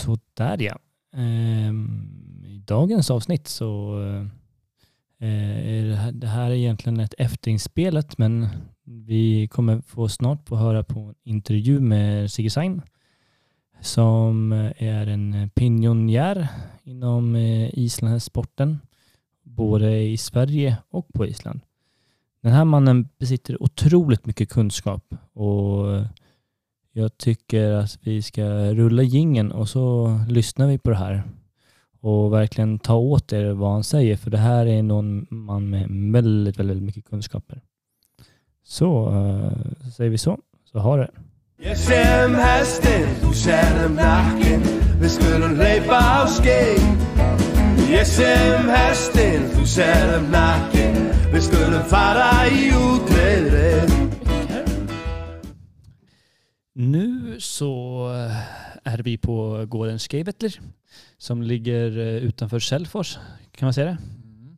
Sådär ja. Ehm, I dagens avsnitt så eh, eh, är det här, det här är egentligen ett efterinspelat men vi kommer få snart få höra på en intervju med Sigge Sain som är en pionjär inom eh, islandssporten både i Sverige och på Island. Den här mannen besitter otroligt mycket kunskap och jag tycker att vi ska rulla gingen och så lyssnar vi på det här. Och verkligen ta åt er vad han säger för det här är någon man med väldigt, väldigt mycket kunskaper. Så, så säger vi så, så har det. Ég sem hestin, þú sérðum nakkin Við skulum leipa á skeið Ég sem du ser dem nakkin vi skulle fara i útveðrið nu så eh, är vi på gården Skeivetler som ligger eh, utanför Selfors, kan man säga det? Mm.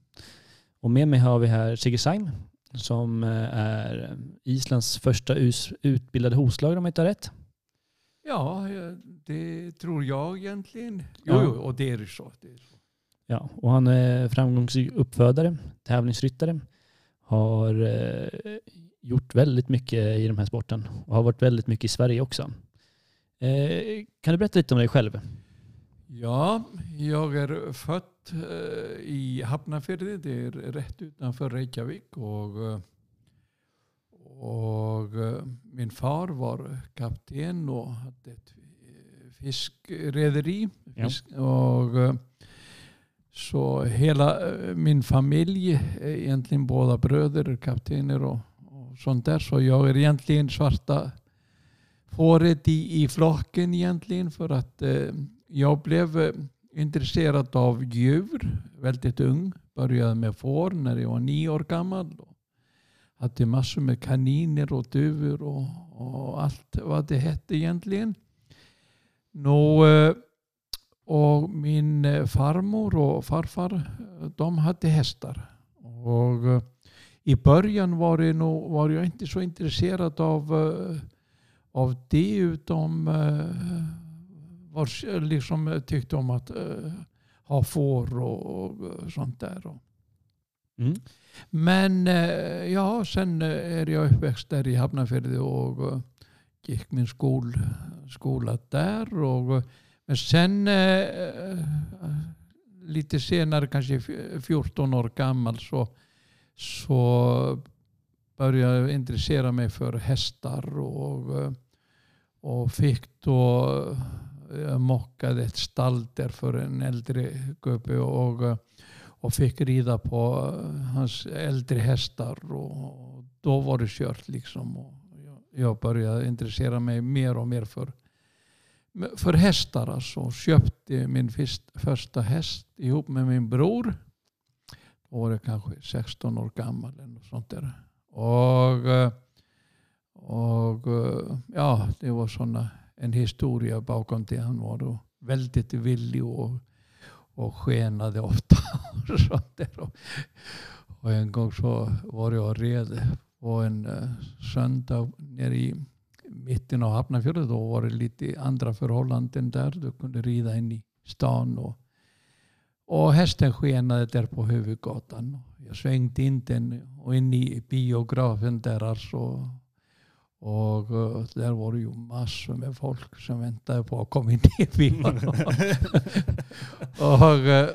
Och med mig har vi här Sigge Saim som eh, är Islands första utbildade hovslagare om jag inte har rätt. Ja, det tror jag egentligen. Jo, ja. jo och det är så. Det är så. Ja, och han är framgångsrik uppfödare, tävlingsryttare, har gjort väldigt mycket i den här sporten och har varit väldigt mycket i Sverige också. Eh, kan du berätta lite om dig själv? Ja, jag är född eh, i Hafnarfjärde, det är rätt utanför Reykjavik. Och, eh, och min far var kapten och hade ett fiskrederi. Fisk, ja. och, så hela min familj, egentligen båda bröder, kaptener och sånt där. Så jag är egentligen svarta fåret i, i flocken egentligen för att eh, jag blev eh, intresserad av djur väldigt ung. Började med får när jag var nio år gammal. Hade massor med kaniner och duvor och, och allt vad det hette egentligen. Nå, eh, och min eh, farmor och farfar de hade hästar. Och i början var, det nog, var jag inte så intresserad av, uh, av det utan uh, var, liksom, tyckte om att ha får och, och sånt där. Mm. Men ja, sen är jag uppväxt där i Hafnarfjärde och gick min skol, skola där. Och, men sen lite senare, kanske 14 år gammal, så så började jag intressera mig för hästar och, eh, och fick då, eh, jag mockade ett stall där för en äldre gubbe och, eh, och fick rida på hans äldre hästar och då var det kört liksom. Och jag började intressera mig mer och mer för, för hästar alltså. Köpte min första häst ihop med min bror var kanske 16 år gammal eller något sånt där. Och, eh, och eh, ja, det var såna, en historia bakom det. Han var då väldigt villig och, och skenade ofta. och, sånt där. Och, och en gång så var jag red på en eh, söndag nere i mitten av Hafnarfjördet. Då var det lite andra förhållanden där. Du kunde rida in i stan och och hästen skenade där på huvudgatan. Jag svängde in den och in i biografen där alltså. Och eh, där var det ju massor med folk som väntade på att komma in i bion. och eh,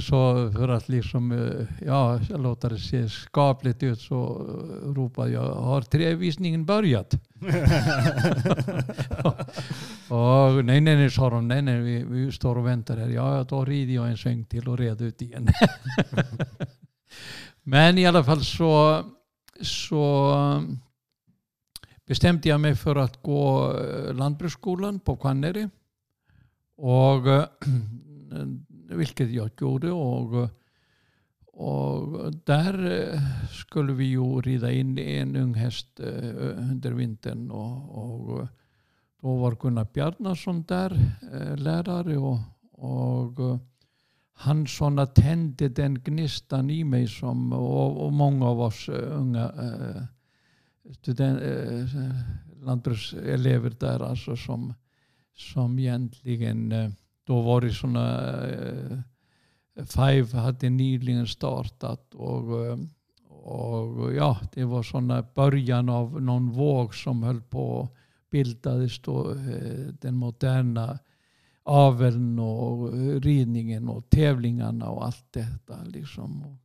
så för att liksom, eh, ja, låta det se skapligt ut så eh, ropade jag, har trävisningen börjat? och, nej, nej, nej, sa de, nej, nej, vi, vi står och väntar här. Ja, då rider jag en sväng till och red ut igen. Men i alla fall så, så bestämde jag mig för att gå eh, lantbruksskolan på Kvanneri. Och vilket jag gjorde. Och, och där eh, skulle vi ju rida in en ung häst eh, under vintern. Och, och då var Gunnar Bjarnason där, eh, lärare. Och, och han såna tände den gnistan i mig som, och, och många av oss unga student, lantbrukselever där alltså som, som egentligen då var det sådana eh, Five hade nyligen startat och, eh, och ja, det var sådana början av någon våg som höll på att bildades då eh, den moderna aveln och ridningen och tävlingarna och allt detta. Liksom.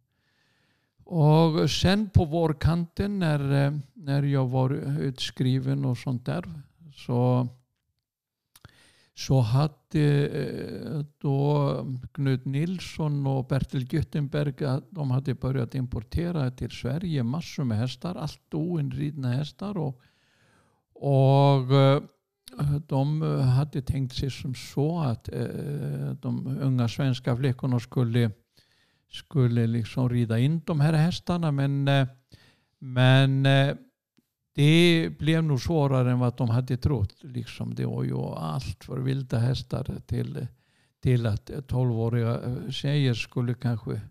Och sen på vårkanten när, eh, när jag var utskriven och sånt där så, så hade eh, då Knut Nilsson och Bertil Göttenberg de hade börjat importera till Sverige massor med hästar, allt oinridna hästar. Och, eh, och de hade tänkt sig som så att eh, de unga svenska flickorna skulle skulle liksom rida in de här hästarna. Men, men det blev nog svårare än vad de hade trott. Liksom det var ju allt för vilda hästar till, till att tolvåriga eh, tjejer skulle kanske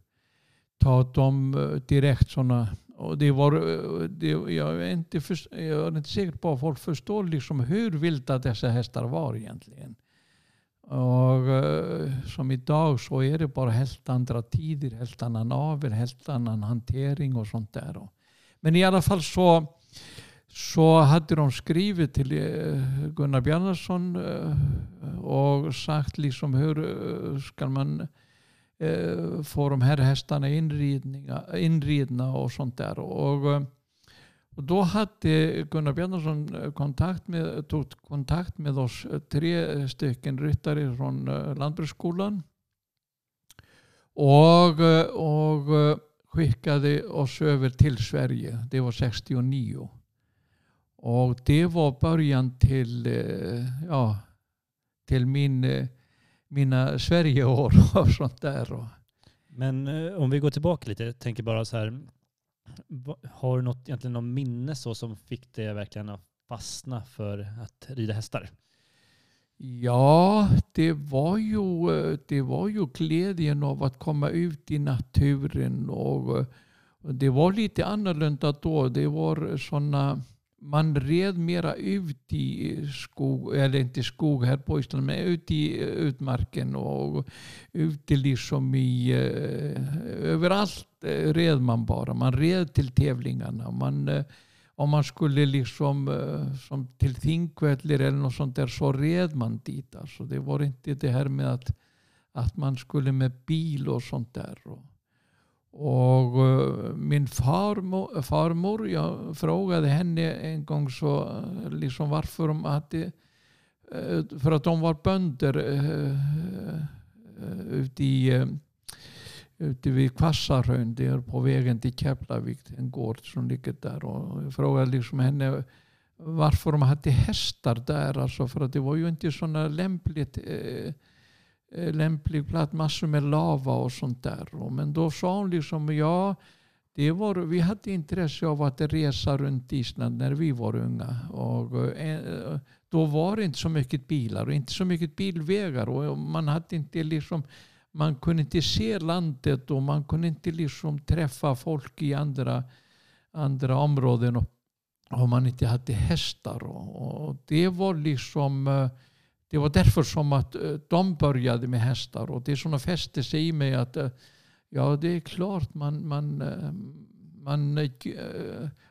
ta dem eh, direkt Såna. och det var, eh, det, jag, är inte för, jag är inte säker på att folk förstår liksom hur vilda dessa hästar var egentligen. Och som idag så är det bara helt andra tider, helt annan avel, helt annan hantering och sånt där. Men i alla fall så, Svo hattir hún skrifið til eh, Gunnar Bjarnarsson eh, og sagt liksom hör eh, skal man fórum herrhestana innrýðna og sånt där og, og då hatti Gunnar Bjarnarsson kontakt med, tog kontakt med oss tre stycken ryttare från landbruksskolan og, og skickade oss över till Sverige, det var 69 Och det var början till, ja, till min, mina Sverigeår och sånt där. Men om vi går tillbaka lite, tänker bara så här, har du något, egentligen något minne så som fick dig verkligen att fastna för att rida hästar? Ja, det var ju, det var ju glädjen av att komma ut i naturen. Och, och det var lite annorlunda då. Det var sådana man red mera ut i skog, eller inte skog här på Island, men ut i utmarken och ute liksom i, eh, överallt eh, red man bara. Man red till tävlingarna. Man, eh, om man skulle liksom som till Thinkvellir eller något sånt där så red man dit. Alltså det var inte det här med att, att man skulle med bil och sånt där. Och uh, min farmor, farmor, jag frågade henne en gång så, liksom varför de hade, uh, för att de var bönder uh, ute, i, ute vid Kvassarön, där på vägen till Keflavik, en gård som ligger där. Och jag frågade liksom henne varför de hade hästar där, alltså för att det var ju inte så lämpligt Eh, Eh, lämplig plats, massor med lava och sånt där. Men då sa hon liksom, ja, det var, vi hade intresse av att resa runt Island när vi var unga. Och, eh, då var det inte så mycket bilar och inte så mycket bilvägar. Och man, hade inte liksom, man kunde inte se landet och man kunde inte liksom träffa folk i andra, andra områden om man inte hade hästar. Och, det var liksom eh, det var därför som att eh, de började med hästar och det som fäste sig i mig att eh, ja det är klart man, man, eh, man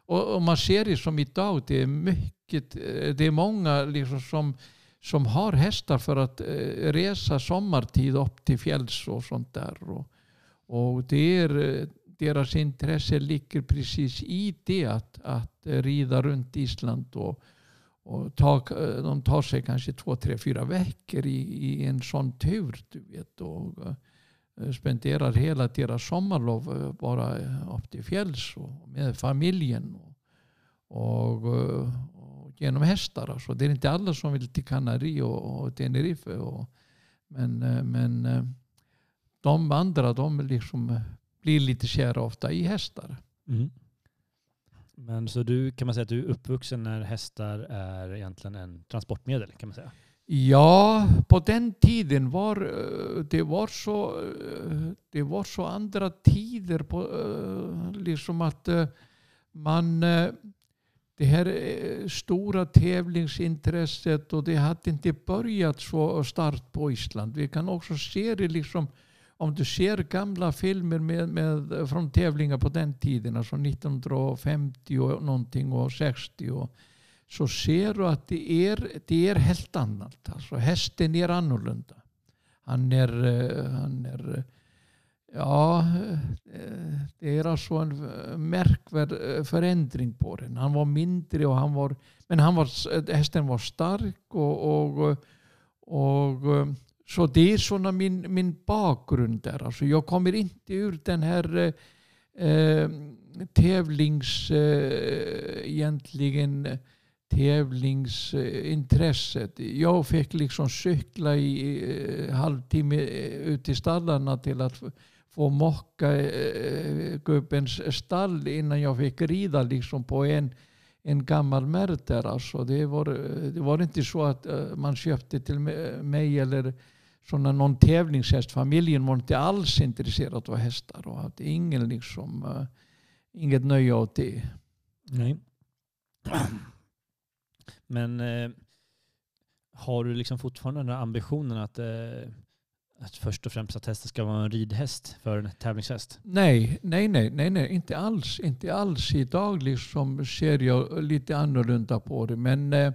och, man ser det som idag, det är mycket, det är många liksom som, som har hästar för att resa sommartid upp till fjälls och sånt där. Och, och det är, deras intresse ligger precis i det att, att rida runt Island och, och ta, eh, de tar sig kanske två, tre, fyra veckor i, i en sån tur. Du vet, och eh, spenderar hela deras sommarlov eh, bara upp till fjälls och med familjen. Och, och, och genom hästar. Alltså. Det är inte alla som vill till Kanari och, och Tenerife. Och, men men de andra de liksom blir lite kära ofta i hästar. Mm. Men så du kan man säga att du är uppvuxen när hästar är egentligen en transportmedel kan man säga? Ja, på den tiden var eh, det var så, eh, det var så andra tider. På, eh, liksom att man, det här stora tävlingsintresset och det hade inte börjat så starkt på Island. Vi kan också se det liksom om du ser gamla filmer med, med, från tävlingar på den tiden, alltså 1950 och någonting och 60 och, så ser du att det är, det är helt annat. Alltså hästen är annorlunda. Han är, han är Ja, det är alltså en märkvärd förändring på den. Han var mindre och han var, men han var, hästen var stark och, och, och så det är såna min, min bakgrund där. Alltså jag kommer inte ur den här eh, eh tävlings, eh, egentligen tävlingsintresset. Jag fick liksom cykla i eh, halvtimme eh, ut i stallarna till att få mocka eh, gubbens stall innan jag fick rida liksom på en, en gammal märter. Alltså det, var, eh, det var inte så att man köpte till mig eller såna, någon tävlingshäst. Familjen var inte alls intresserad av hästar och hade ingen liksom, uh, inget nöje av det. Nej. Men eh, har du liksom fortfarande den ambitionen att eh, att först och främst att hästen ska vara en ridhäst för en tävlingshäst? Nej, nej, nej, nej, nej inte alls. Inte alls. Idag liksom ser jag lite annorlunda på det. Men eh,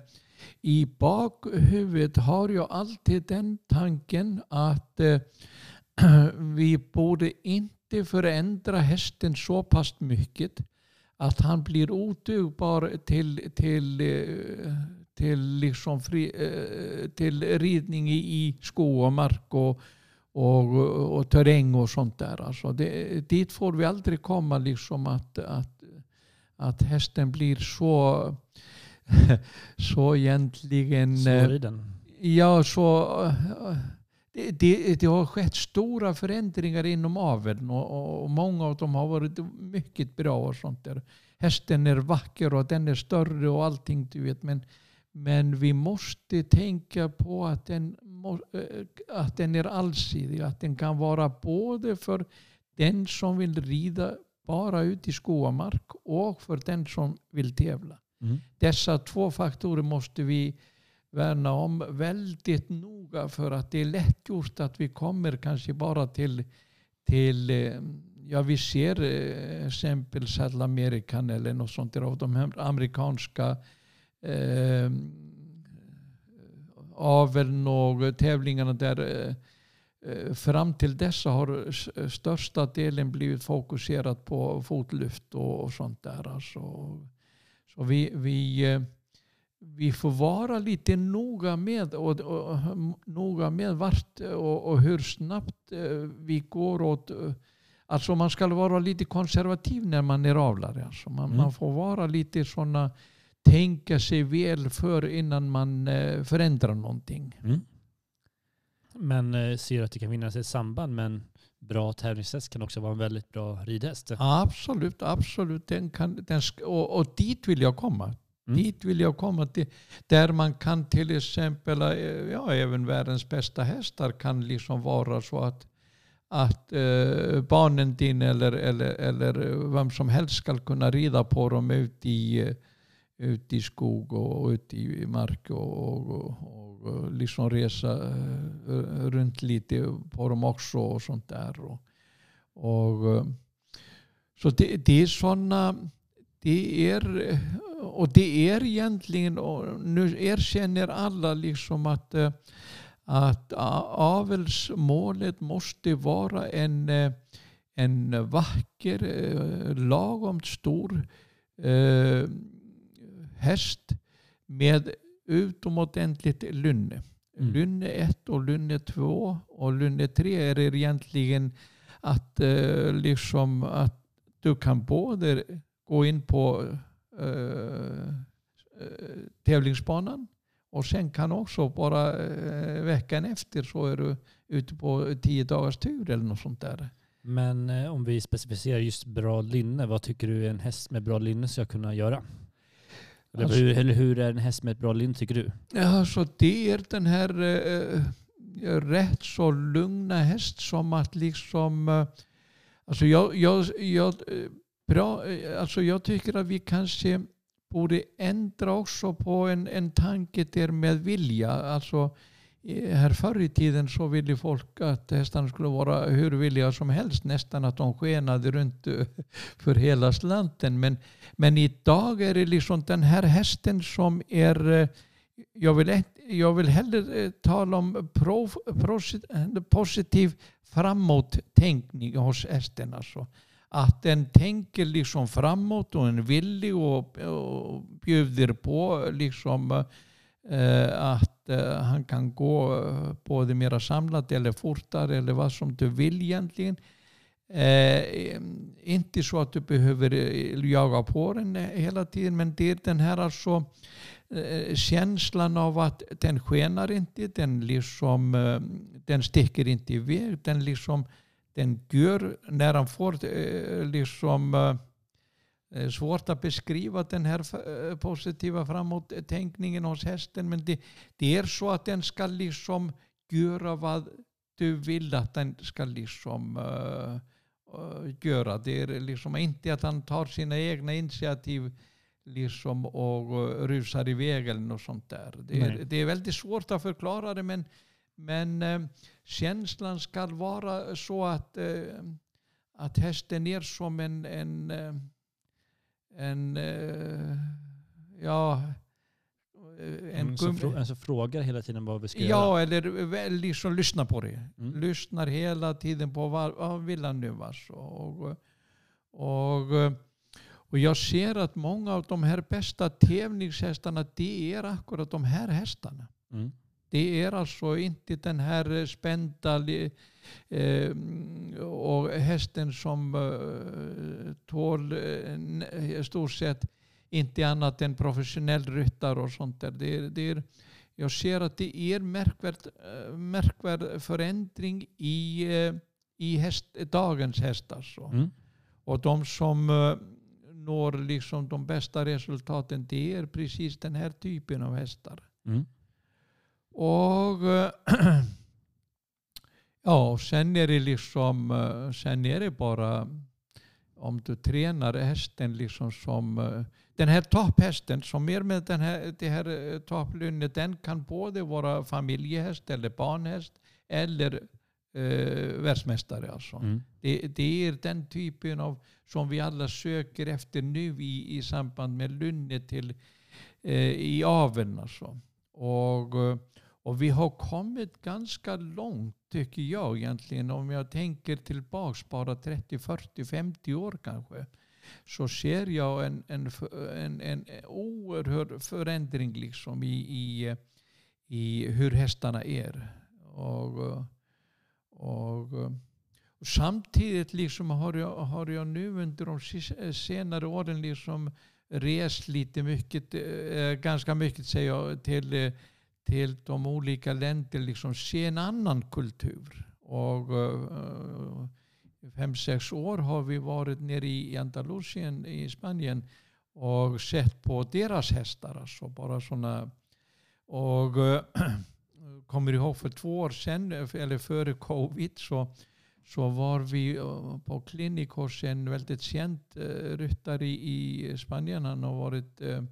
i bakhuvudet har jag alltid den tanken att eh, vi borde inte förändra hästen så pass mycket att han blir odugbar till, till, eh, till, liksom fri, eh, till ridning i skog och mark och, och, och terräng och sånt där. Alltså det, dit får vi aldrig komma liksom att, att, att hästen blir så, så egentligen... Svårriden? Ja, så... Det, det, det, har skett stora förändringar inom aveln och, och, många av dem har varit mycket bra och sånt där. Hästen är vacker och den är större och allting du vet. Men, men vi måste tänka på att den, eh, att den är allsidig. Att den kan vara både för den som vill rida bara ut i skog och mark och för den som vill tävla. Mm. Dessa två faktorer måste vi värna om väldigt noga för att det är lätt gjort att vi kommer kanske bara till, till eh, ja vi ser exempelvis exempel Saddle American eller något sånt där av de här amerikanska ehm, eh, aveln och tävlingarna där eh, eh fram till dessa har största delen blivit fokuserat på fotlyft och, och sånt där. Alltså, så vi, vi, eh, vi får vara lite noga med, och, och, noga med vart och, och hur snabbt vi går åt Alltså man ska vara lite konservativ när man är avlare. Alltså man, mm. man får vara lite sådana tänka sig väl för innan man eh, förändrar någonting. Mm. Men eh, ser att det kan finnas ett samband med en bra tävlingshäst kan också vara en väldigt bra ridhäst? Absolut, absolut. Den kan, den och, och dit vill jag komma. Mm. Dit vill jag komma till. Där man kan till exempel, eh, ja även världens bästa hästar kan liksom vara så att att eh, barnen din eller, eller, eller vem som helst ska kunna rida på dem ut i, eh, ut i skog och ut i mark och, och, och, liksom resa eh, runt lite på dem också och sånt där. Och, och eh, så det, det är sådana, det är, och det är egentligen, och nu erkänner alla liksom att eh, att avelsmålet måste vara en, en vacker, lagom stor häst med utomordentligt lynne. Mm. Lynne 1 och lynne 2 och lynne 3 är egentligen att, eh, liksom, att du kan både gå in på eh, eh, tävlingsbanan och sen kan också bara eh, veckan efter så är du ute på tio dagars tur eller något sånt där. Men eh, om vi specificerar just bra linne, vad tycker du en häst med bra linne ska kunna göra? Eller, alltså, hur, eller hur är en häst med ett bra linne tycker du? Alltså det är den här eh, rätt så lugna häst som att liksom... Eh, alltså jag, jag, jag, eh, bra, eh, alltså jag tycker att vi kanske borde ändra också på en, en tanke där med vilja. Alltså, här förr i tiden så ville folk att hästarna skulle vara hur villiga som helst. Nästan att de skenade runt eh, för hela slanten. Men, men idag är det liksom den här hästen som är... Eh, jag vill, jag vill hellre eh, tala om pro, positiv framåt-tänkning hos hästen. Alltså att den tänker liksom framåt och är villig och, och bjuder på liksom eh, att Eh, han kan gå eh, både mera samlat eller fortare eller vad som du vill egentligen. Eh, inte så att du behöver eh, jaga på den hela tiden men det är den här alltså eh, känslan av att den skenar inte, den liksom eh, den sticker inte iväg, den liksom den gör, när han får eh, liksom eh, svårt att beskriva den här eh, positiva framåttänkningen hos hästen men det, det är så att den ska liksom göra vad du vill att den ska liksom uh, uh, göra. Det är liksom inte att han tar sina egna initiativ liksom och uh, rusar iväg eller något sånt där. Det är, det är väldigt svårt att förklara det men men eh, känslan ska vara så att, eh, att hästen är som en, en, eh, en eh, ja, en mm, så frå, alltså frågar hela tiden vad vi ska ja, göra? Ja, eller liksom lyssnar på det. Mm. Lyssnar hela tiden på vad, vad vill han nu? Alltså. Och, och, och jag ser att många av de här bästa tävlingshästarna, det är akkurat de här hästarna. Mm. Det är alltså inte den här spända eh, och hästen som eh, tål eh, stort sett inte annat än professionell ryttare och sånt där. Det är, det är, jag ser att det är märkvärd, märkvärd förändring i, i häst, dagens hästar. Så. Mm. Och de som når liksom de bästa resultaten det är precis den här typen av hästar. Mm. Och ja, sen är det liksom, eh, sen är det bara om du tränar hästen liksom som eh, den här topphästen som är med den här, det här eh, topplynnet den kan både vara familjehäst eller barnhäst eller eh, världsmästare. Alltså. Mm. Det, det, är den typen av som vi alla söker efter nu i, i samband med lynnet till eh, i aveln. Alltså. Och och vi har kommit ganska långt tycker jag egentligen. Om jag tänker tillbaks bara 30, 40, 50 år kanske. Så ser jag en, en, en, en oerhörd förändring liksom i, i, i hur hästarna är. Och, och, och samtidigt liksom har, jag, har jag nu under de senare åren liksom rest lite mycket, eh, ganska mycket säger jag, till eh, till de olika länderna liksom se en annan kultur. Och uh, fem, sex år har vi varit nere i Andalusien i Spanien och sett på deras hästar. Alltså bara såna, och uh, kommer ihåg för två år sedan, eller före covid, så, så var vi eh, på klinik hos en väldigt känd eh, ryttare i, Spanien. Han har varit eh,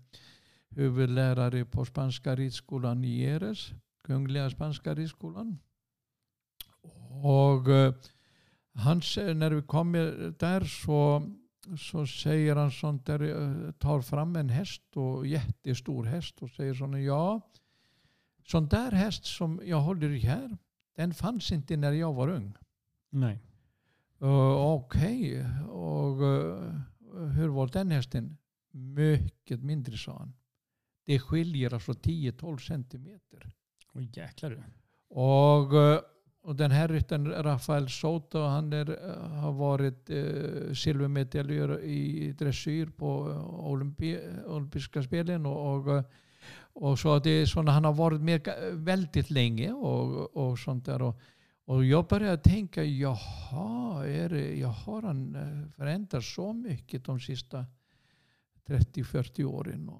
huvudlärare på Spanska ridskolan i Eres, Kungliga Spanska ridskolan. Och hans, när vi kommer där så, så säger han sånt där, tar fram en häst och jättestor häst och säger sån ja, sån där häst som jag håller i här, den fanns inte när jag var ung. Nej. Uh, Okej, okay. och uh, hur var den hästen? Mycket mindre sa han. Det skiljer alltså 10-12 centimeter. Åh jäklar du. Och, eh, och den här ryttaren Rafael Soto han är, har varit eh, silvermedaljör i dressyr på olympi, olympiska spelen. Och, och, och, så det är såna, han har varit med väldigt länge och, och sånt där. Och, och jag började tänka, jaha, är det, jag har han eh, förändrats så mycket de sista 30-40 åren.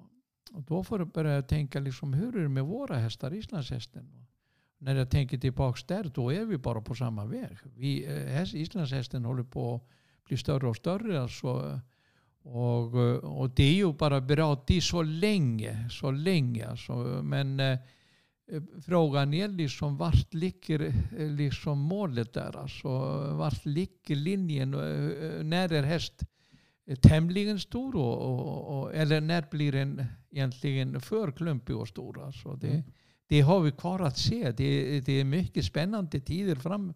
Och då började jag tänka liksom, hur är det med våra hästar, islandshästen? När jag tänker tillbaka där, då är vi bara på samma väg. Vi, eh, häst, islandshästen håller på att bli större och större. Alltså, Och, och det är ju bara bra det är så länge, så länge alltså. Men eh, frågan är liksom vart ligger liksom målet där? Alltså, vart ligger linjen? När är häst tämligen stor och, och, och, eller när blir den egentligen för klumpig och stor? Alltså det, mm. det har vi kvar att se. Det, det är mycket spännande tider fram,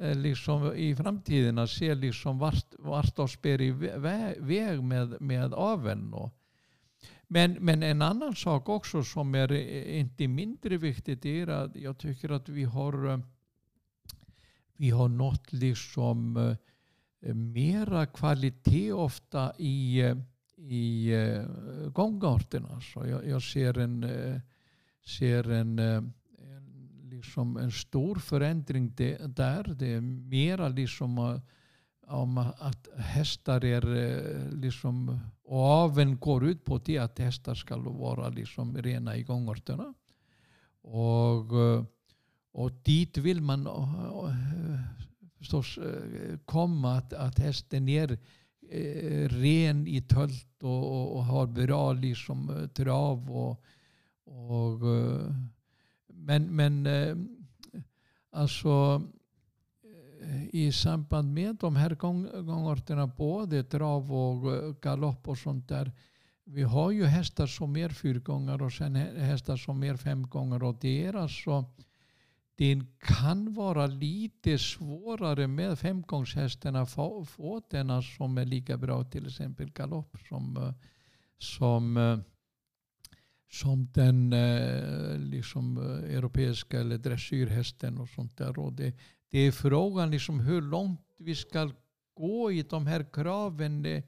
eh, liksom i framtiden att se liksom vart, vart de spär i väg med, med aveln. Men, men en annan sak också som är eh, inte mindre viktigt är att jag tycker att vi har, eh, vi har nått liksom eh, mera kvalitet ofta i, i gångarterna. Så alltså. jag, jag ser en, ser en, en, liksom en stor förändring där. Det är mera liksom om att hästar är eh, liksom, och aven går ut på det att hästar ska vara liksom rena i gångarterna. Och, eh, och dit vill man eh, förstås komma att, att hästen är ren i tölt och, och, och, har bra liksom, trav. Och, och, men men alltså Eh, i samband med de här gångarterna, både trav och eh, galopp och sånt där. Vi har ju hästar som är fyrgångar och sen hästar som är femgångar och det är alltså det kan vara lite svårare med femgångshästen att få, få denna som är lika bra till exempel galopp som, eh, som, som den liksom, europeiska eller dressyrhästen och sånt där. Och det, det är frågan liksom hur långt vi ska gå i de här kraven. Det,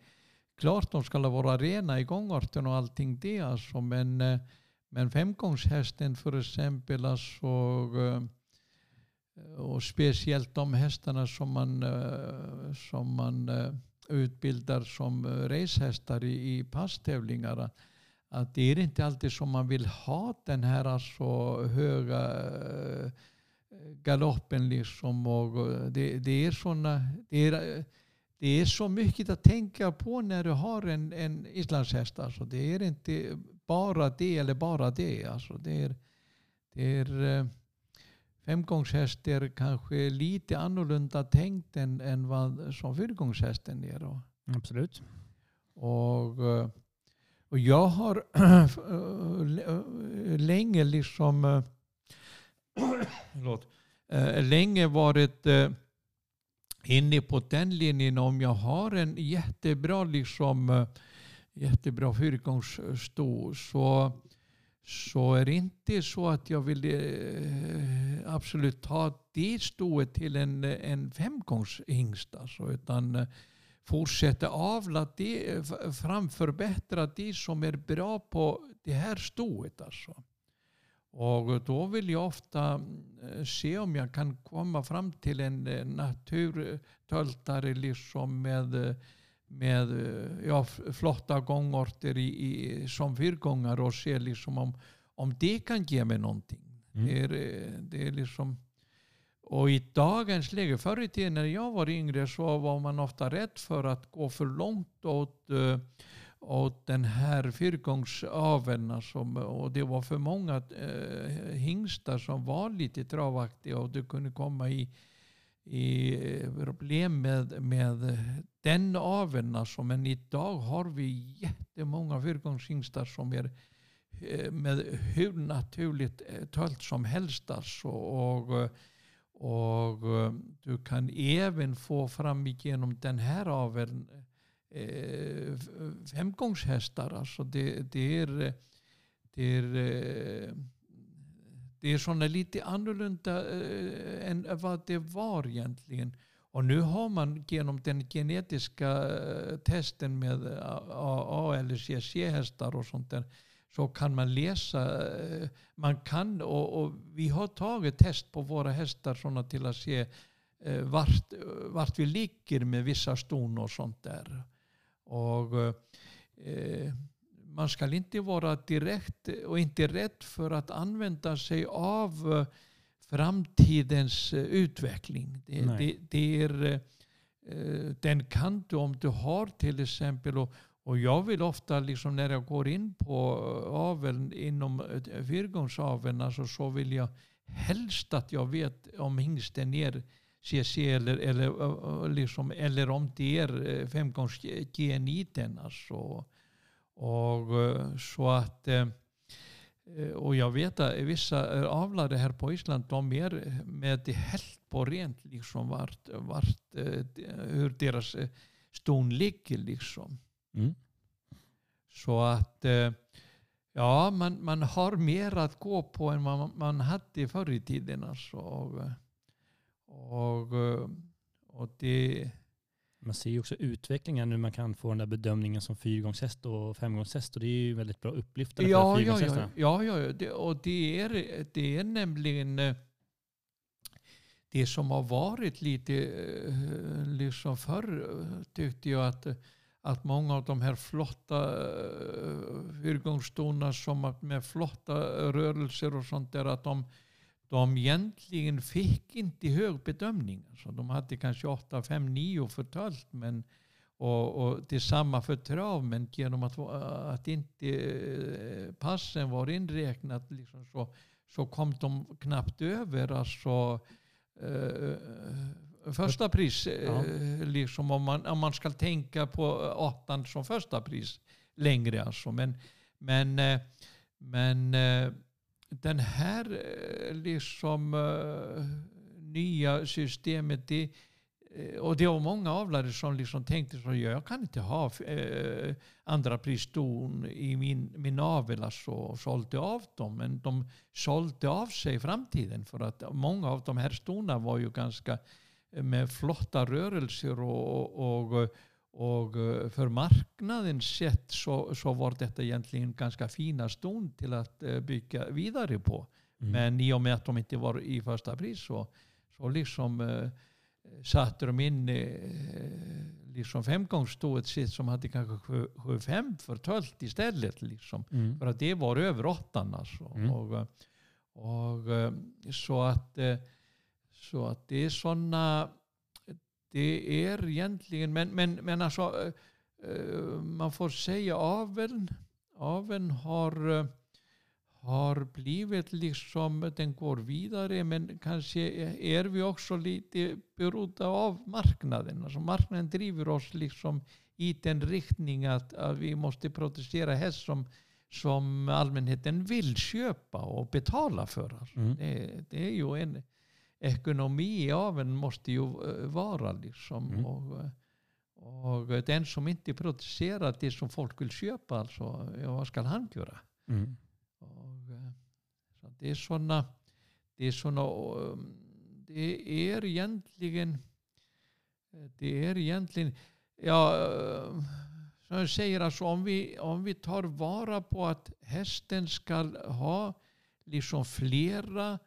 klart de ska vara rena i gångarten och allting det alltså, men, eh, men femgångshästen för exempel alltså, eh, och speciellt de hästarna som man, eh, som man utbildar som racehästar i, i passtävlingar. Att det är inte alltid som man vill ha den här alltså höga galoppen. Liksom och det, det, är såna, det, är, det är så mycket att tänka på när du har en, en islandshäst. Alltså det är inte bara det eller bara det. Alltså det är, det är femgångshäst är kanske lite annorlunda tänkt än, än vad som fyrgångshästen är. Då. Absolut. Och, eh, och jag har länge liksom förlåt, Eh, länge varit eh, inne på den linjen om jag har en jättebra liksom eh, jättebra fyrgångssto så så är det inte så att jag vill eh, absolut ta det stået till en, en femgångshingst. Alltså, utan fortsätta avla det, framförbättra det som är bra på det här stået. Alltså. Och då vill jag ofta eh, se om jag kan komma fram till en eh, naturtöltare liksom med med eh, ja, flotta gångorter i, i, som fyrgångar och se liksom om, om det kan ge mig någonting. Mm. Det, är, det är liksom, och i dagens läge, förr i tiden när jag var yngre så var man ofta rädd för att gå för långt åt, åt den här fyrgångsaveln. Och det var för många eh, hingstar som var lite travaktiga och det kunde komma i i eh, problem med, med den aveln. Alltså. Men idag har vi jättemånga fyrgångshingstar som är eh, med hur naturligt eh, tölt som helst. Alltså. Och, och eh, du kan även få fram igenom den här aveln Eh, femgångshästar. Alltså det, det är, eh, det är eh, det är sådana lite annorlunda eh, än vad det var egentligen. Och nu har man genom den genetiska testen med A, eller CC-hästar och sånt där så kan man läsa, man kan och, och, vi har tagit test på våra hästar såna till att se vart, vart vi ligger med vissa ston och sånt där. Och man ska inte vara direkt och inte rädd för att använda sig av eh, framtidens eh, utveckling. Det, det, det är, eh, den kan du om du har till exempel och, och jag vill ofta liksom när jag går in på aveln inom fyrgångsaveln alltså så vill jag helst att jag vet om hingsten är CC eller, eller, liksom, eller om det är femgångs geniten alltså. Och så att och jag vet att vissa avlare här på Island de är med helt på rent liksom vart, vart hur deras ston ligger liksom. Mm. Så att ja, man, man har mer att gå på än man, man hade förr i tiden. Alltså. Och, och, och det... Man ser ju också utvecklingen nu man kan få den där bedömningen som fyrgångshäst och femgångshäst och det är ju väldigt bra upplyftande ja, för fyrgångshästarna. Ja, ja, ja. Det, och det är, det är nämligen det som har varit lite liksom förr tyckte jag att att många av de här flotta fyrgångsstolarna som med flotta rörelser och sånt där att de, de egentligen fick inte hög bedömning. Alltså de hade kanske 8, 5, 9 för tölt men och, och detsamma för trav men genom att, att inte eh, passen var inräknat liksom så, så kom de knappt över alltså, eh, första pris. Ja. Eh, liksom om, man, om man ska tänka på åttan som första pris längre. Alltså. Men, men, eh, men den här eh, liksom eh, nya systemet, det, eh, och det var många avlare som liksom tänkte så jag kan inte ha andra priston i min, min avel alltså, och sålde av dem. Men de sålde av sig i framtiden för att många av de här stona var ju ganska med flotta rörelser och, och, och för marknaden sett så, så var detta egentligen ganska fina stund till att eh, bygga vidare på. Mm. Men i och med att de inte var i första pris så, så liksom eh, satte de in eh, liksom femgångsstået sitt som hade kanske 75 för tölt istället. Liksom. Mm. För att det var över åttan alltså. Mm. Och, och, eh, så att eh, så att det är sådana, det är egentligen, men, men, men alltså uh, man får säga aveln, aveln har, uh, har blivit liksom, den går vidare men kanske är vi också lite berodda av marknaden. Alltså marknaden driver oss liksom i den riktning att, att vi måste protestera häst som, som allmänheten vill köpa och betala för. Mm. Det, det är ju en ekonomi av en måste ju eh, vara liksom. Mm. Och, eh, och den som inte producerar det som folk vill köpa, alltså, ja, vad ska han göra? Mm. Och, eh, så det är sådana, det är sådana, det är egentligen, det är egentligen, ja, som jag säger, alltså om vi, om vi tar vara på att hästen ska ha liksom flera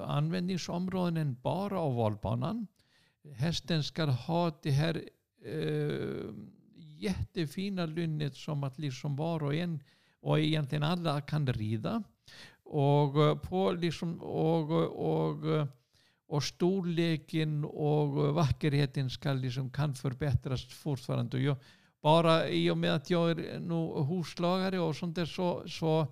användningsområden än bara ovalbanan. Hästen ska ha det här eh, jättefina lynnet som att liksom var och en och egentligen alla kan rida. Och, eh, på liksom, och, och, och storleken och vackerheten ska liksom, kan förbättras fortfarande. Jag, bara i och med att jag är hovslagare och sånt där så, så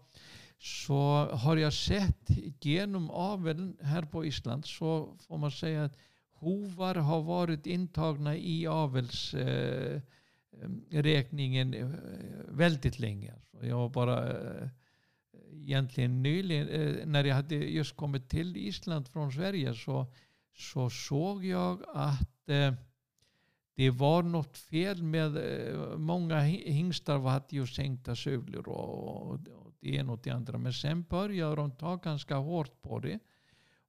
så har jag sett genom aveln här på Island så får man säga att hovar har varit intagna i avelsräkningen eh, eh, väldigt länge. Så jag var bara eh, egentligen nyligen, eh, när jag hade just kommit till Island från Sverige så, så såg jag att eh, det var något fel med eh, många hingstar hade ju sänkta sulor och, och, det ena och det andra. Men sen började de ta ganska hårt på det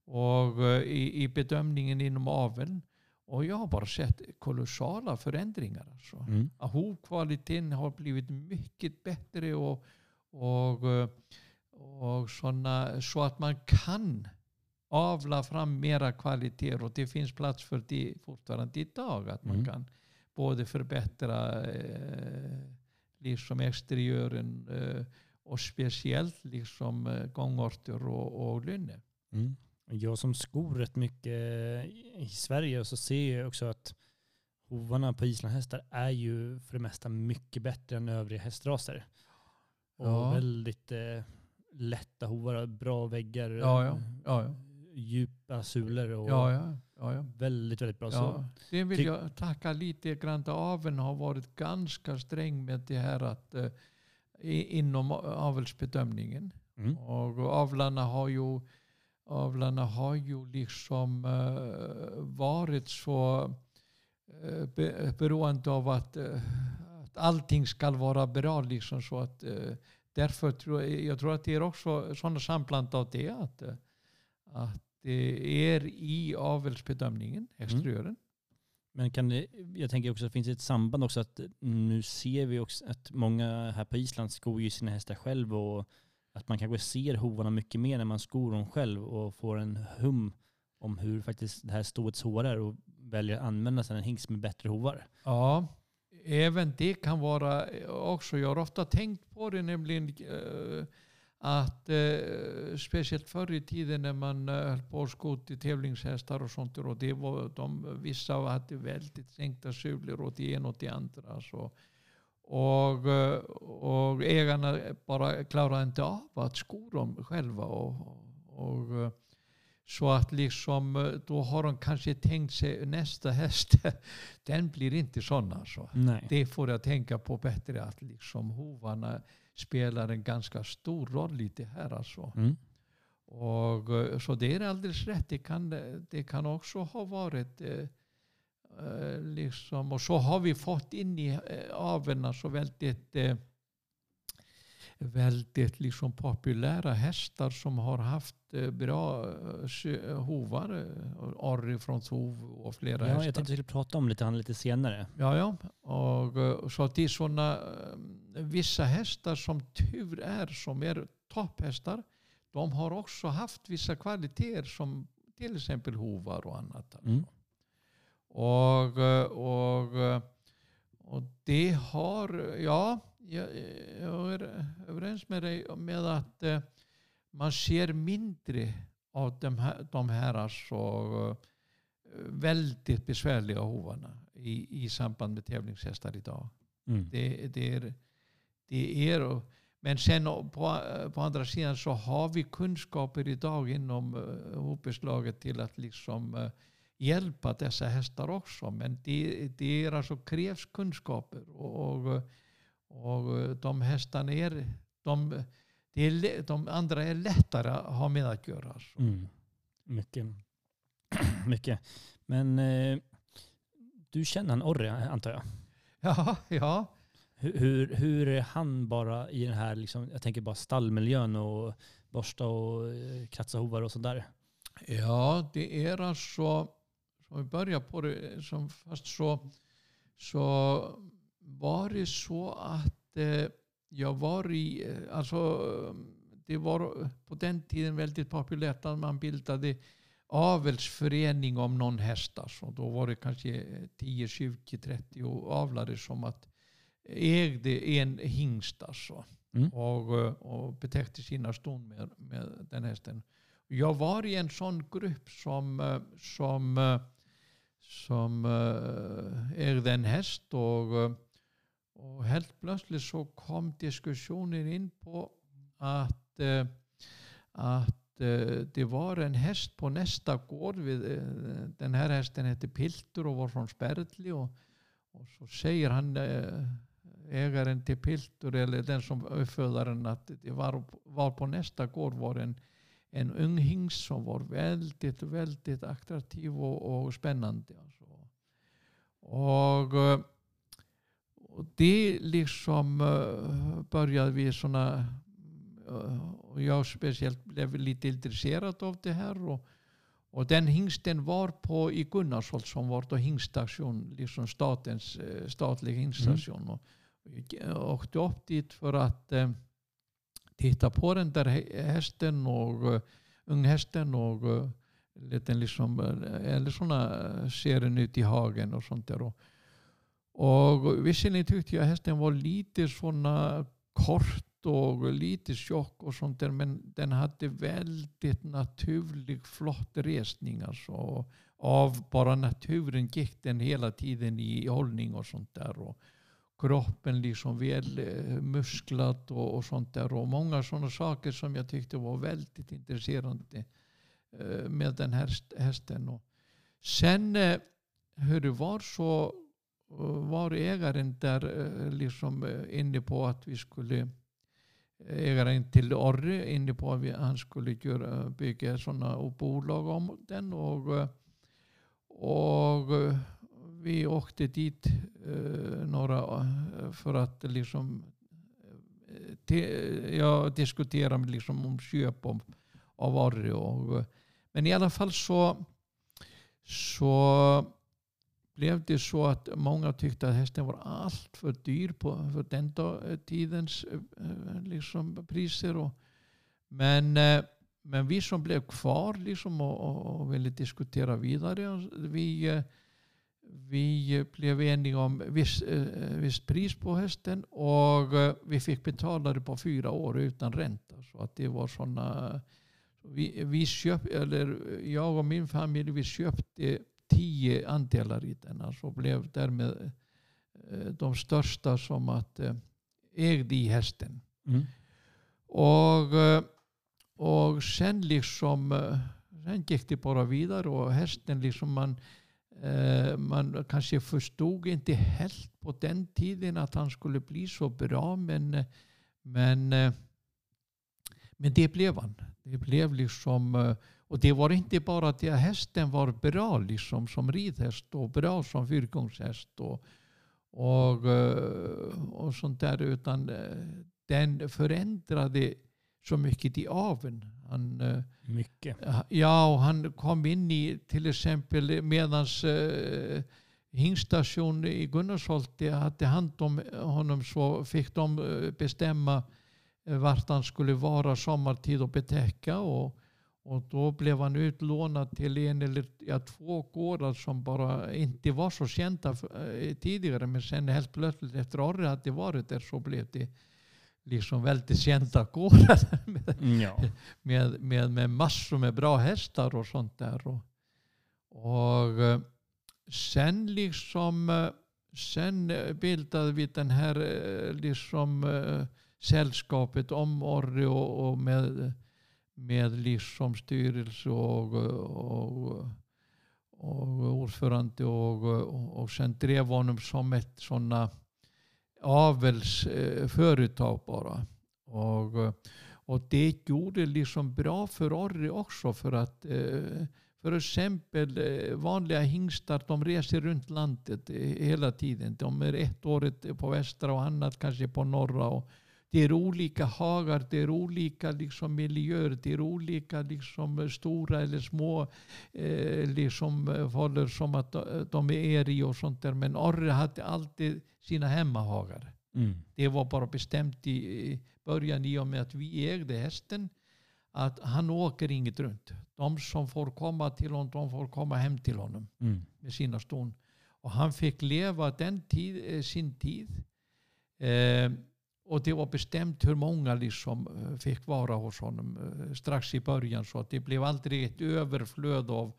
och eh, i, i bedömningen inom aveln. Och jag har bara sett kolossala förändringar. Alltså. Mm. Hovkvaliteten har blivit mycket bättre och, och, eh, och såna, så att man kan avla fram mera kvalitet och det finns plats för det fortfarande idag. Att man mm. kan både förbättra eh, liksom exteriören eh, och speciellt liksom eh, gångorter och, och lynne. Mm. Jag som skor rätt mycket i Sverige så ser jag också att hovarna på islandshästar är ju för det mesta mycket bättre än övriga hästraser. Och Ja. väldigt eh, lätta hovar, bra väggar, Ja, ja. Ja, ja. djupa sulor och Ja, ja. ja, ja. väldigt, väldigt bra. Så, Ja, det vill jag tacka lite grann. Aveln har varit ganska sträng med det här att eh, inom avelsbedömningen. mm. Och avlarna har ju, avlarna har ju liksom eh, varit så eh, be, beroende av att, eh, att allting ska vara bra. Liksom, så att, därför tror jag, jag tror att det är också sådana samband av det. Att, att det är i avelsbedömningen, exteriören. Men kan det, jag tänker också att det finns ett samband också att mm, nu ser vi också att många här på Island skor ju sina hästar själv och att man kanske ser hovarna mycket mer när man skor dem själv och får en hum om hur faktiskt det här ståets hovar är och väljer att använda sig av en hingst med bättre hovar. Ja, även det kan vara eh, också. Jag har ofta tänkt på det nämligen eh, att eh, speciellt förr i tiden när man eh, höll på att sko till tävlingshästar och sånt och det var de, vissa hade väldigt sänkta sulor åt det ena och det andra. Så. Och, eh, och ägarna bara klarade inte av att sko dem själva. Och, och, och, så att liksom, eh, då har de kanske tänkt sig nästa häst, den blir inte sån alltså. Nej. Det får jag tänka på bättre att liksom hovarna spelar en ganska stor roll i det här alltså. Mm. Och, eh, så det är alldeles rätt. Det kan, det kan också ha varit eh, eh, liksom, och så har vi fått in i eh, aveln alltså väldigt eh, väldigt liksom populära hästar som har haft eh, bra eh, hovar. eh, Orri från Hov och flera Ja, hästar. jag tänkte att vi skulle prata om lite, lite senare. Ja, ja. Och, så att det är sådana vissa hästar som tur är som är topphästar. De har också haft vissa kvaliteter som till exempel hovar och annat. alltså. Mm. Och, och, och det har, ja, jag, jag är överens med dig med att eh, man ser mindre av de här, de här alltså, eh, väldigt besvärliga hovarna i, i samband med tävlingshästar idag. Mm. Det, det är, det är, men sen på, på andra sidan så har vi kunskaper idag inom hopeslaget till att liksom eh, hjälpa dessa hästar också. Men det, det är alltså krävs kunskaper och, och, och de hästarna är, de, är, de andra är lättare att ha med att göra. Alltså. Mm. Mycket. Mycket. Men eh, du känner han Orre antar jag? Ja, ja. Hur, hur, hur är han bara i den här, liksom, jag tänker bara stallmiljön och borsta och eh, kratsa hovar och sådär? Ja, det är alltså, som vi börjar på det, som fast så, så var det så att eh, jag var i, eh, alltså det var på den tiden väldigt populärt att man bildade avelsförening om någon häst. Alltså. Då var det kanske 10, 20, 30 avlare som att ägde en hingst alltså. Mm. Och, eh, och betäckte sina ston med, med den hästen. Jag var i en sån grupp som, som, som ägde en häst och, och helt plötsligt så kom diskussionen in på att, eh, att eh, det var en häst på nästa gård. Vid, eh, Den här hästen hette Piltur och var från Spertli och, och så säger han ägaren till Piltur eller den som uppfödaren att det var, var på nästa gård var en en ung hingst som var väldigt, väldigt attraktiv och, och spännande. Alltså. Och, och det liksom eh, började vi såna eh, och jag speciellt blev lite intresserad av det här. Och, och den hingsten var på i Gunnarsholt som var då hingststation, liksom statens eh, statlig hingststation. Och, och åkte upp dit för att eh, titta på den där hä- hästen och uh, unghästen och uh, lät den liksom, eller sådana ser den ut i hagen och sånt där. Och, och visserligen tyckte jag hästen var lite svona kort och lite tjock och sånt där men den hade väldigt naturlig flott resning alltså. Av bara naturen gick den hela tiden i hållning och sånt där. Och kroppen liksom väl eh, musklat musklad och, och sånt där. Och många sådana saker som jag tyckte var väldigt intressant eh, med den här hästen. Och sen eh, hur det var så var ägaren där liksom inne på att vi skulle ägaren till Orre inne på att han skulle göra, bygga sådana bolag om den och, och vi åkte dit eh, några för att liksom te, ja, diskutera liksom om köp av, av Orre. Och, men i alla fall så, så blev det så att många tyckte att hästen var allt för dyr på, för den tidens eh, eh, liksom, priser. Och, men, eh, men vi som blev kvar liksom och, och ville diskutera vidare, vi, vi blev eniga om viss, visst pris på hästen och vi fick betala det på fyra år utan ränta. Så att det var sådana vi, vi köpt, eller jag och min familj vi köpte tio andelar den. Alltså blev därmed eh, de största som att eh, ägde i hästen. Mm. Och, eh, och sen liksom sen gick det bara vidare och hästen liksom man man kanske förstod inte helt på den tiden att han skulle bli så bra men, men, men det blev han. Det blev liksom och det var inte bara att hästen var bra liksom, som ridhäst och bra som fyrgångshäst och, och, eh, och sånt där utan eh, den förändrade så mycket i aveln. Han, eh, mycket? Ja, och han kom in i till exempel medans uh, hingstation i Gunnarsholt hade hand om honom så fick de bestämma vart han skulle vara sommartid och betäcka. Och, och då blev han utlånad till en eller ja, två gårdar som bara inte var så kända eh, tidigare. Men sen helt plötsligt efter att det varit där så blev det liksom väldigt kända gårdar. med, ja. med, med, med, massor med bra hästar och sånt där. Och, och eh, sen liksom eh, sen bildade vi den här liksom sällskapet om Orre och, och med med livsomstyrelse och, och, och ordförande och, och sen drev honom som ett sådana avelsföretag bara. Och, och det gjorde liksom bra för Orre också för att för exempel vanliga hingstar de reser runt landet hela tiden. De är ett år på västra och annat kanske på norra. Och, det är olika hagar, det är olika liksom miljöer, det är olika liksom stora eller små eh, liksom håller som att de är i och sånt där. Men Orre hade alltid sina hemmahagar. Mm. Det var bara bestämt i början i och med att vi ägde hästen att han åker inget runt. De som får komma till honom, de får komma hem till honom mm. med sina ston. Och han fick leva den tid, eh, sin tid. Eh, och det var bestämt hur många liksom eh, fick vara hos honom eh, strax i början. Så att det blev aldrig ett överflöd av,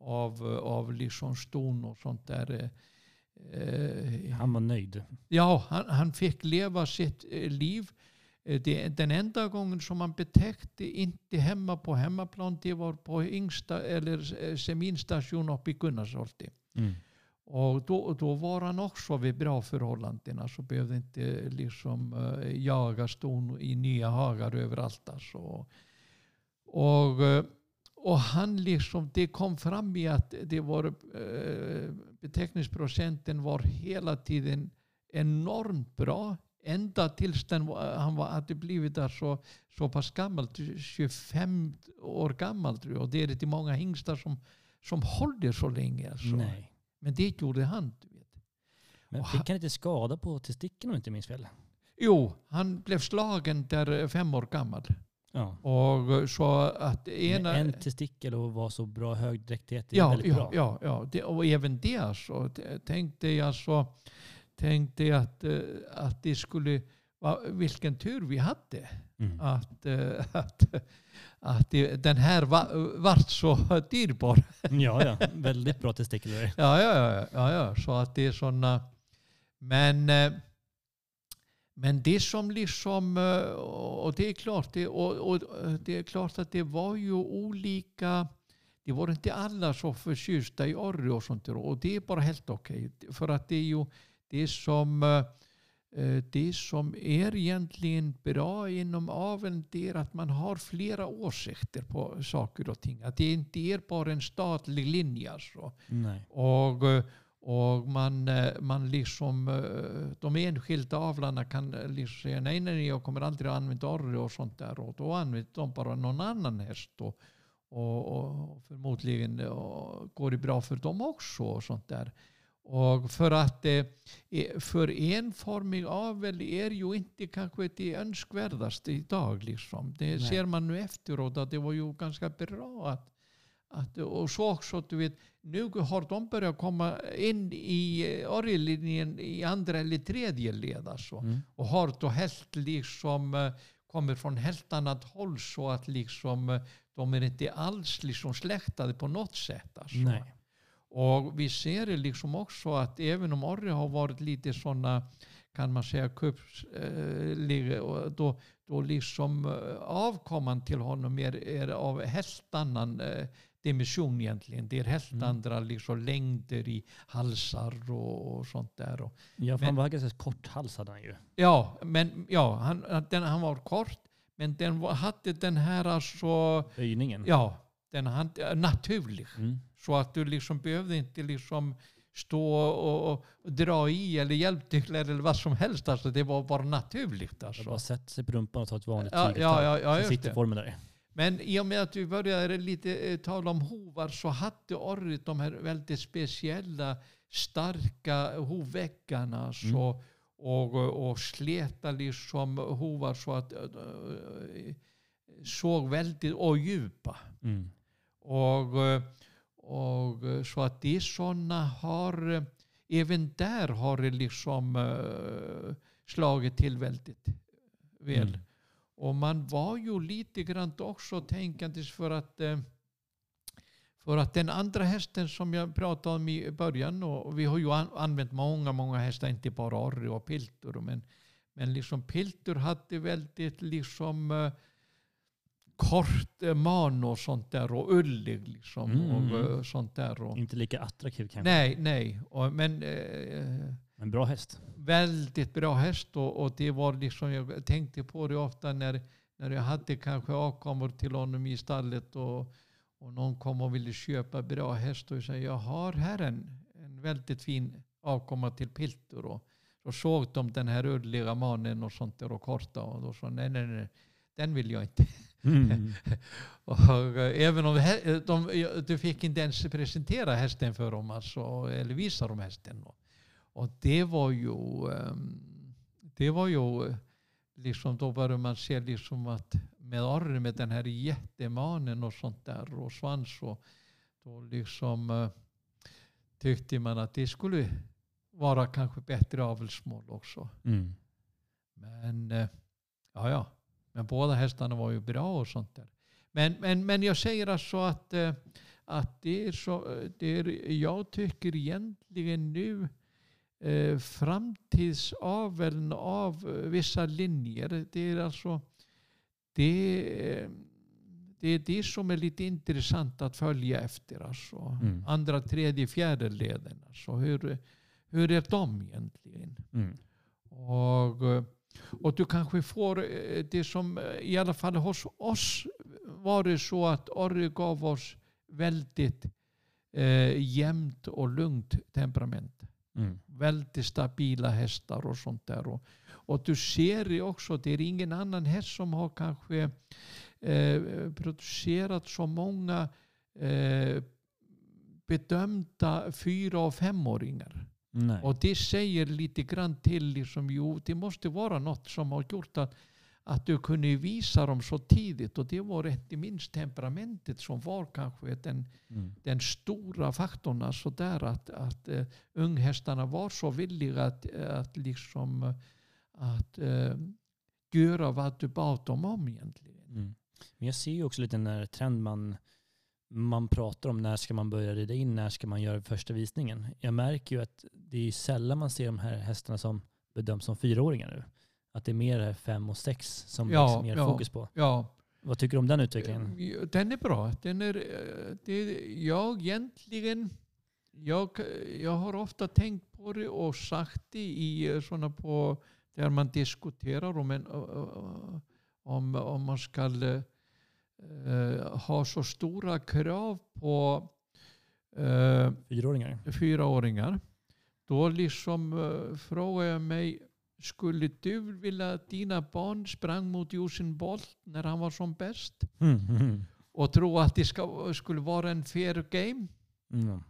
av, av liksom ston och sånt där. Eh, han var nöjd? Ja, han, han fick leva sitt liv. Det, den enda gången som man betäckte inte hemma på hemmaplan det var på yngsta, eller seminstation uppe i Gunnarsholti. Mm. Och då, då var han också vid bra förhållanden. Så behövde inte eh, liksom eh, jaga ston i nya hagar överallt. Alltså. Och, eh, och han liksom, det kom fram i att det var, beteckningsprocenten var hela tiden enormt bra. Ända tills den, han var, hade blivit där så, så pass gammal, 25 år gammal. Och det är inte många hingstar som, som håller så länge. Alltså. Nej. Men det gjorde han. Du vet. Men fick han inte skada på testikeln om jag inte minns fel? Jo, han blev slagen där fem år gammal. Ja. Och så att ena... en testikel och var så bra högdräktighet, är ja, väldigt ja, bra. Ja, ja. Det, och även det alltså. Tänkte jag så tänkte att, eh, att det skulle va, vilken tur vi hade Mm. att, eh, att, att den här va, vart så dyrbar. Ja, ja. Väldigt bra testikelare. Ja, ja, ja, ja, ja. Så att det är sådana. Men, eh, men det som liksom, eh, och det är klart, det, och, och det är klart att det var ju olika, det var inte alla så förtjusta i orre och sånt och det är bara helt okej. För att det är ju det som eh, eh, det som är egentligen bra inom aveln det är att man har flera åsikter på saker och ting. Att det inte är bara en statlig linje. Alltså. Nej. Och, eh, och man, eh, man liksom, eh, de enskilda avlarna kan eh, liksom säga nej, nej, jag kommer aldrig att använda orre och sånt där. Och då använder de bara någon annan häst. Och, och, och förmodligen och går det bra för dem också och sånt där. Och för att eh, för enformig avel är ju inte kanske det önskvärdaste idag. Liksom. Det Nej. ser man nu efteråt att det var ju ganska bra att att, och så också, du vet, nu har de börjat komma in i eh, orgellinjen i andra eller tredje led alltså. Mm. Och har då helt liksom eh, kommer från helt annat håll så att liksom de är inte alls liksom släktade på något sätt. Alltså. Nej. Och vi ser det liksom också att även om Orre har varit lite sådana kan man säga kuppsliga och då, då liksom eh, avkomman till honom är, är av helt annan eh, dimension egentligen. Det är helt Mm. andra liksom längder i halsar och, och sånt där. Och, Ja, för Men- han var ganska korthalsad han ju. ja, men ja, han, den, han var kort men den hade den här alltså, Böjningen. ja, den hade, naturlig. Mm. Så att du liksom behövde inte liksom stå och, och, dra i eller hjälptyglar eller vad som helst. Alltså det var bara naturligt. Jag Alltså. bara sätta sig på rumpan och ta ett vanligt Ja, ja, ja, ja, så sitter det. formen där. Men i och med att vi började lite eh, tala om hovar så hade Orrit de här väldigt speciella starka hovväggarna. Mm. Så, och, och sleta liksom hovar så att eh, eh, såg väldigt och djupa. Mm. Och, eh, och eh, så att de sådana har, eh, även där har det liksom slagit till väldigt väl. Mm. Och man var ju lite grann också tänkandes för att för att den andra hästen som jag pratade om i början och vi har ju an- använt många, många hästar, inte bara Orre och Piltur, men, men liksom Piltur hade väldigt liksom kort eh, man och sånt där och ullig liksom Mm. och eh, sånt där. Och, Inte lika attraktiv kanske. nej, nej. Och, men eh, Men bra häst. väldigt bra häst och, och det var liksom, jag tänkte på det ofta när, när jag hade kanske avkommor till honom i stallet och, och någon kom och ville köpa bra häst och jag sa jag har här en, en väldigt fin avkomma till Piltur och så såg de den här ulliga mannen och sånt där och korta och då sa nej nej nej den vill jag inte. Mm. Och, eh, även om hä- de, du fick inte ens presentera hästen för dem alltså, eller visa dem hästen. Och, det var ju, ehm, det var ju, eh, liksom, då började man se liksom att med Orre, med den här jättemanen och sånt där och svans och då liksom eh, tyckte man att det skulle vara kanske bättre avelsmål också. Mm. Men eh, ja, ja. Men båda hästarna var ju bra och sånt där. Men, men, men jag säger alltså att, eh, att det är så, det är, jag tycker egentligen nu eh, framtidsaveln av vissa linjer, det är alltså det, eh, det är det som är lite intressant att följa efter. Alltså. Mm. Andra, tredje, fjärde leden. Alltså. Hur, hur är de egentligen? Mm. Och, eh, och du kanske får eh, det som eh, i alla fall hos oss var det så att Orre gav oss väldigt eh, jämnt och lugnt temperament. Mm. Väldigt stabila hästar och sånt där. Och, och du ser det också, det är ingen annan häst som har kanske eh, producerat så många eh, bedömda fyra och femåringar. Nej. Och det säger lite grann till, liksom, jo, det måste vara något som har gjort att, att du kunde visa dem så tidigt. Och det var inte minst temperamentet som var kanske den, Mm. den stora faktorn. Alltså där att, att uh, unghästarna var så villiga att, att, liksom, att eh, göra vad du bad dem om egentligen. Mm. Men jag ser ju också lite den här trend man, man pratar om. När ska man börja rida in? När ska man göra första visningen? Jag märker ju att det är sällan man ser de här hästarna som bedöms som fyraåringar nu. Att det är mer fem och sex som Ja, liksom ger ja. fokus på. Ja, Vad tycker du om den utvecklingen? Eh, Den är bra. Den är, eh, det, jag egentligen, jag, jag har ofta tänkt på det och sagt det i eh, sådana på där man diskuterar om, en, om, om man ska ha så stora krav på eh, Fyraåringar? fyraåringar. Då liksom uh, frågar jag mig, skulle du vilja att dina barn sprang mot Usain Bolt när han var som bäst? Mm. Mm. Och tro att det ska, skulle vara en fair game? Mm.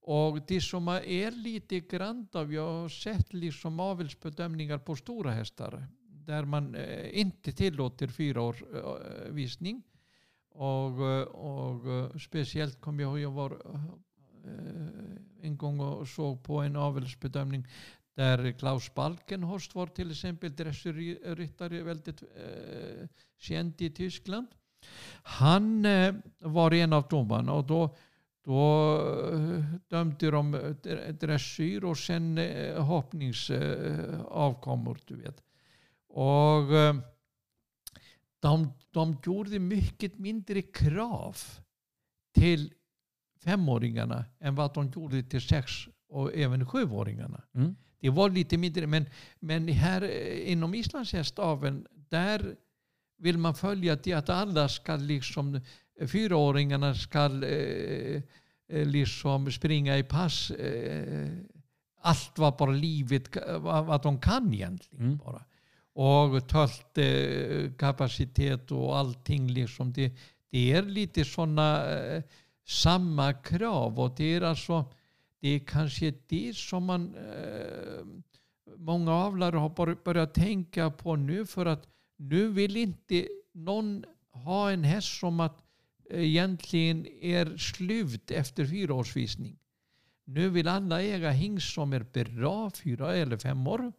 Och det som är lite grann av, jag har sett liksom avelsbedömningar på stora hästar där man eh, inte tillåter fyra års eh, visning. Och, eh, och eh, speciellt kommer jag ihåg, jag var eh, en gång och såg på en avelsbedömning där Klaus Balkenhorst var till exempel dressyrryttare väldigt eh, känd i Tyskland. Han eh, var en av domarna och då då eh, dömde de eh, dressyr och sen eh, hoppningsavkommor. Du vet. Och eh, de, de gjorde mycket mindre krav till femåringarna än vad de gjorde till sex och även sjuåringarna. Mm. Det var lite mindre, men, men här eh, inom islandshästaveln, där vill man följa det att alla ska liksom, fyraåringarna ska eh, eh, liksom springa i pass. Eh, allt vad bara livet, vad, vad de kan egentligen Mm. bara. Och tölt eh, kapacitet och allting liksom. Det, det är lite sådana eh, samma krav och det är alltså det är kanske det som man eh, många avlare har bör- börjat tänka på nu för att nu vill inte någon ha en häst som att egentligen är slut efter fyraårsvisning. Nu vill alla äga hingst som är bra fyra eller fem år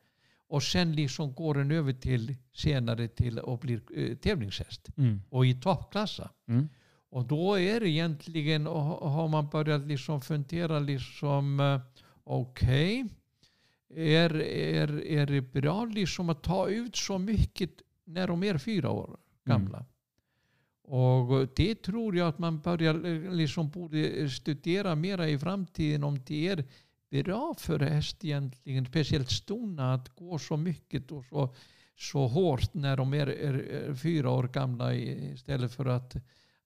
och sen liksom går den över till senare till och blir eh, tävlingshäst Mm. och i toppklassa. Mm. Och då är det egentligen, och ha- har man börjat liksom fundera liksom, eh, okej, är, är, är det bra liksom att ta ut så mycket när de är fyra år gamla? Och det tror jag att man börjar eh, liksom borde studera mera i framtiden om det är bra för häst egentligen, speciellt stona, att gå så mycket och så, så hårt när de är, är, är fyra år gamla istället för att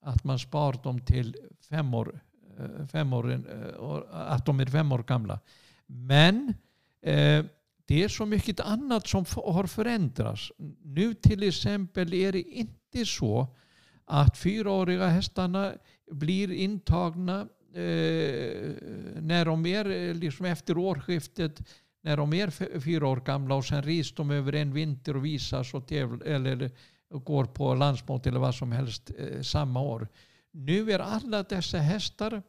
att man spar dem till fem år, eh, fem år, eh, att de är fem år gamla. Men eh, det är så mycket annat som har förändrats. Nu till exempel är det inte så att fyraåriga hästarna blir intagna eh, när de är eh, liksom efter årsskiftet när de är fyra år gamla och sen rids de över en vinter och visas och tävlar. eller går på landsmål eller vad som helst eh, samma år. Nu är alla dessa hästar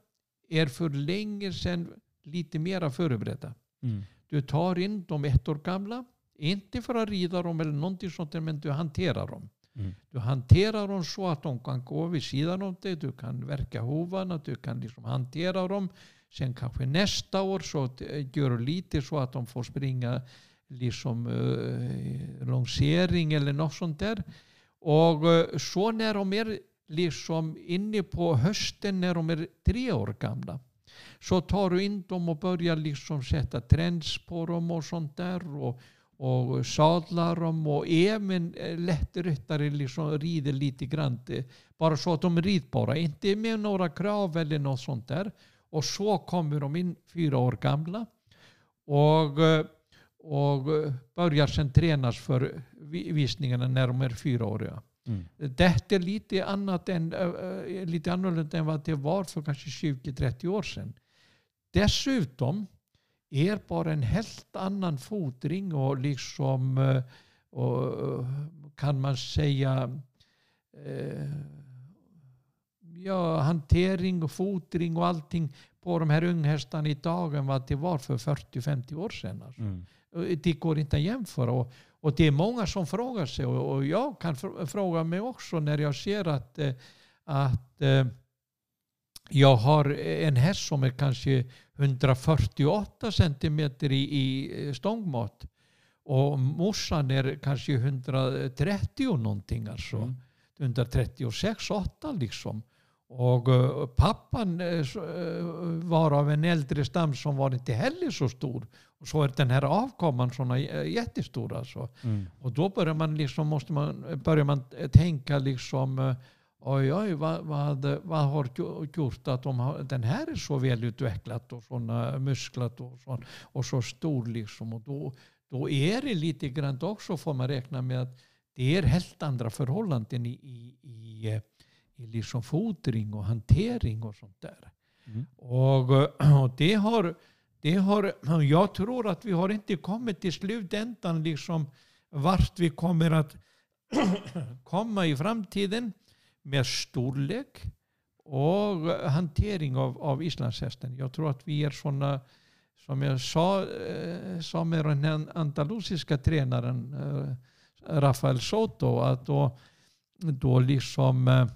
är för länge sedan lite mera förberedda. Mm. Du tar in de ett år gamla, inte för att rida dem eller någonting sånt, men du hanterar dem. Mm. Du hanterar dem så att de kan gå vid sidan om dig, du kan verka hovarna, du kan liksom hantera dem. Sen kanske nästa år så eh, gör du lite så att de får springa liksom eh, lansering eller något sånt där. Och eh, så när de är liksom inne på hösten när de är tre år gamla så tar du in dem och börjar liksom sätta trends på dem och sånt där och, och sadlar dem och även eh, lättryttare liksom rider lite grann bara så att de är ridbara. inte med några krav eller något sånt där. Och så kommer de in fyra år gamla och, eh, och eh, börjar sen tränas för vi- visningarna när de är fyraåriga. Mm. Detta är lite, annat än, äh, äh, lite annorlunda än vad det var för kanske 20-30 år sedan. Dessutom är bara en helt annan fodring och liksom och, kan man säga ja, hantering och fodring och allting på de här unghästarna idag än vad det var för 40-50 år sedan. Alltså. Mm. Det går inte att jämföra. Och, Och det är många som frågar sig och, och jag kan fr- fråga mig också när jag ser att, eh, att eh, jag har en häst som är kanske 148 centimeter i, i stångmått och morsan är kanske 130 någonting alltså. Mm. 136, 8 liksom. Och eh, pappan eh, eh, var av en äldre stam som var inte heller så stor. Och så är den här avkomman såna j- jättestor alltså. Mm. Och då börjar man liksom, måste man, börjar man tänka liksom eh, oj oj vad, vad, vad har gjo- gjort att de har, den här är så välutvecklad och såna musklat och, så, och så stor liksom. Och då, då är det lite grann också får man räkna med att det är helt andra förhållanden i, i, i, i liksom fodring och hantering och sånt där. Mm. Och, och det har, det har, jag tror att vi har inte kommit till slutändan liksom vart vi kommer att komma i framtiden med storlek och hantering av, av islandshästen. Jag tror att vi är sådana, som jag sa, eh, som är med den andalusiska tränaren eh, Rafael Soto, att då, då liksom eh,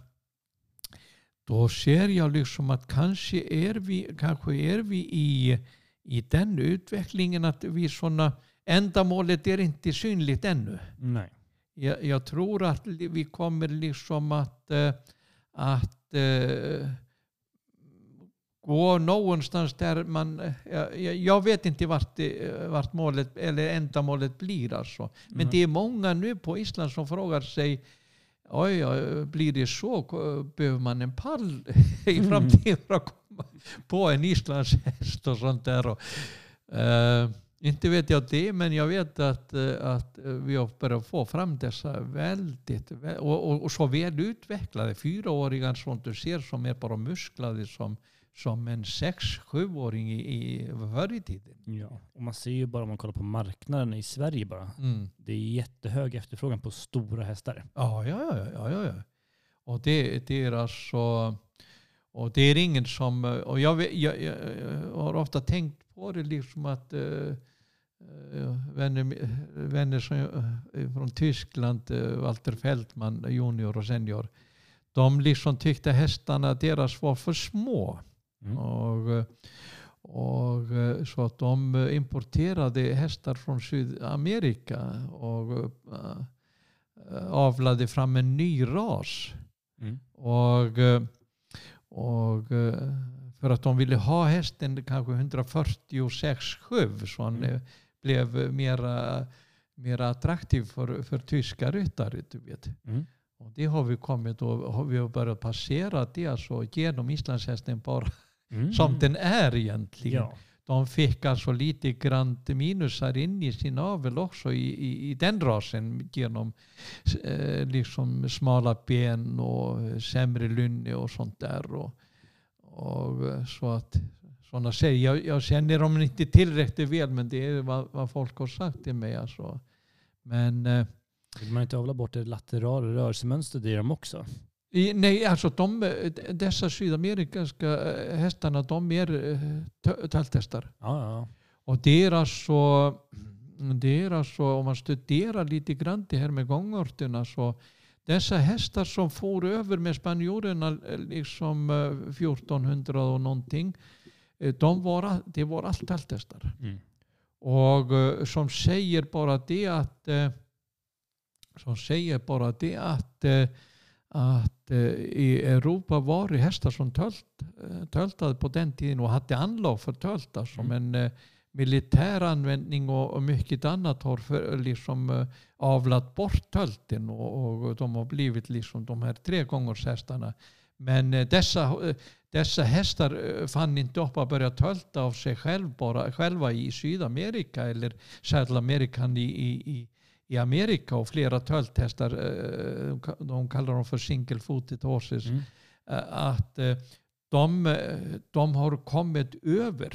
då ser jag liksom att kanske är vi, kanske är vi i, i den utvecklingen att vi sådana ändamålet är inte synligt ännu. Nej. Jag, jag tror att vi kommer liksom att, eh, att eh, gå någonstans där man... eh, Jag, jag vet inte vart, det, vart målet eller ändamålet blir alltså. Men Mm. det är många nu på Island som frågar sig Oj, blir det så? Behöver man en pall i Mm. framtiden för att på en islandshäst och sånt där? Och, eh, inte vet jag det, men jag vet att, eh, att vi har börjat få fram dessa väldigt väl, och, och, och så välutvecklade fyraåringar som du ser som är bara musklade som, som en sex sjuåring i, i förr i tiden. Ja. Och man ser ju bara om man kollar på marknaden i Sverige bara. Mm. Det är jättehög efterfrågan på stora hästar. Ja, ja, ja, ja, ja, ja. Och det, det är alltså, och det är ingen som, och jag, jag, jag, har ofta tänkt på det liksom att eh, eh, vänner, vänner som, eh, från Tyskland, eh, Walter Fältman junior och senior, de liksom tyckte hästarna deras var för små. Mm. Och, eh, och eh, så att de eh, importerade hästar från Sydamerika och eh, avlade fram en ny ras. Mm. Och, eh, och eh, för att de ville ha hästen kanske 146-7 så han Mm. blev mera, mera attraktiv för, för tyska ryttare. Du vet. Mm. Och det har vi kommit och har vi har börjat passera det alltså genom islandshästen bara Mm. som den är egentligen. Ja. De fick alltså lite grann minusar in i sin avel också i, i, i den rasen genom eh, liksom smala ben och sämre lynne och sånt där. Och, och eh, så att sådana säger jag, jag känner dem inte tillräckligt väl men det är vad, vad folk har sagt till mig. Alltså. Men eh, Vill man inte avla bort det laterala rörelsemönstret i dem också? I, nej, alltså de, dessa sydamerikanska eh, hästarna de är eh, tö- tälthästar. Ja, ja. Och det är alltså, det är alltså om man studerar lite grann det här med gångorterna så dessa hästar som for över med spanjorerna eh, liksom eh, 1400 och någonting eh, de var, det var allt tälthästar. Mm. Och eh, som säger bara det att eh, som säger bara det att eh, att eh, i Europa var hästar som tölt, eh, töltade på den tiden och hade anlag för tölt. Alltså, Mm. Men eh, militär användning och, och mycket annat har för, liksom, eh, avlat bort tölten och, och de har blivit liksom de här tre gångers hästarna. Men eh, dessa, eh, dessa hästar eh, fann inte upp att börja tölta av sig själv bara, själva i Sydamerika eller Sydamerika i, i, i, i Amerika och flera tölthästar, eh, de kallar dem för single footed horses, Mm. eh, att eh, de, de har kommit över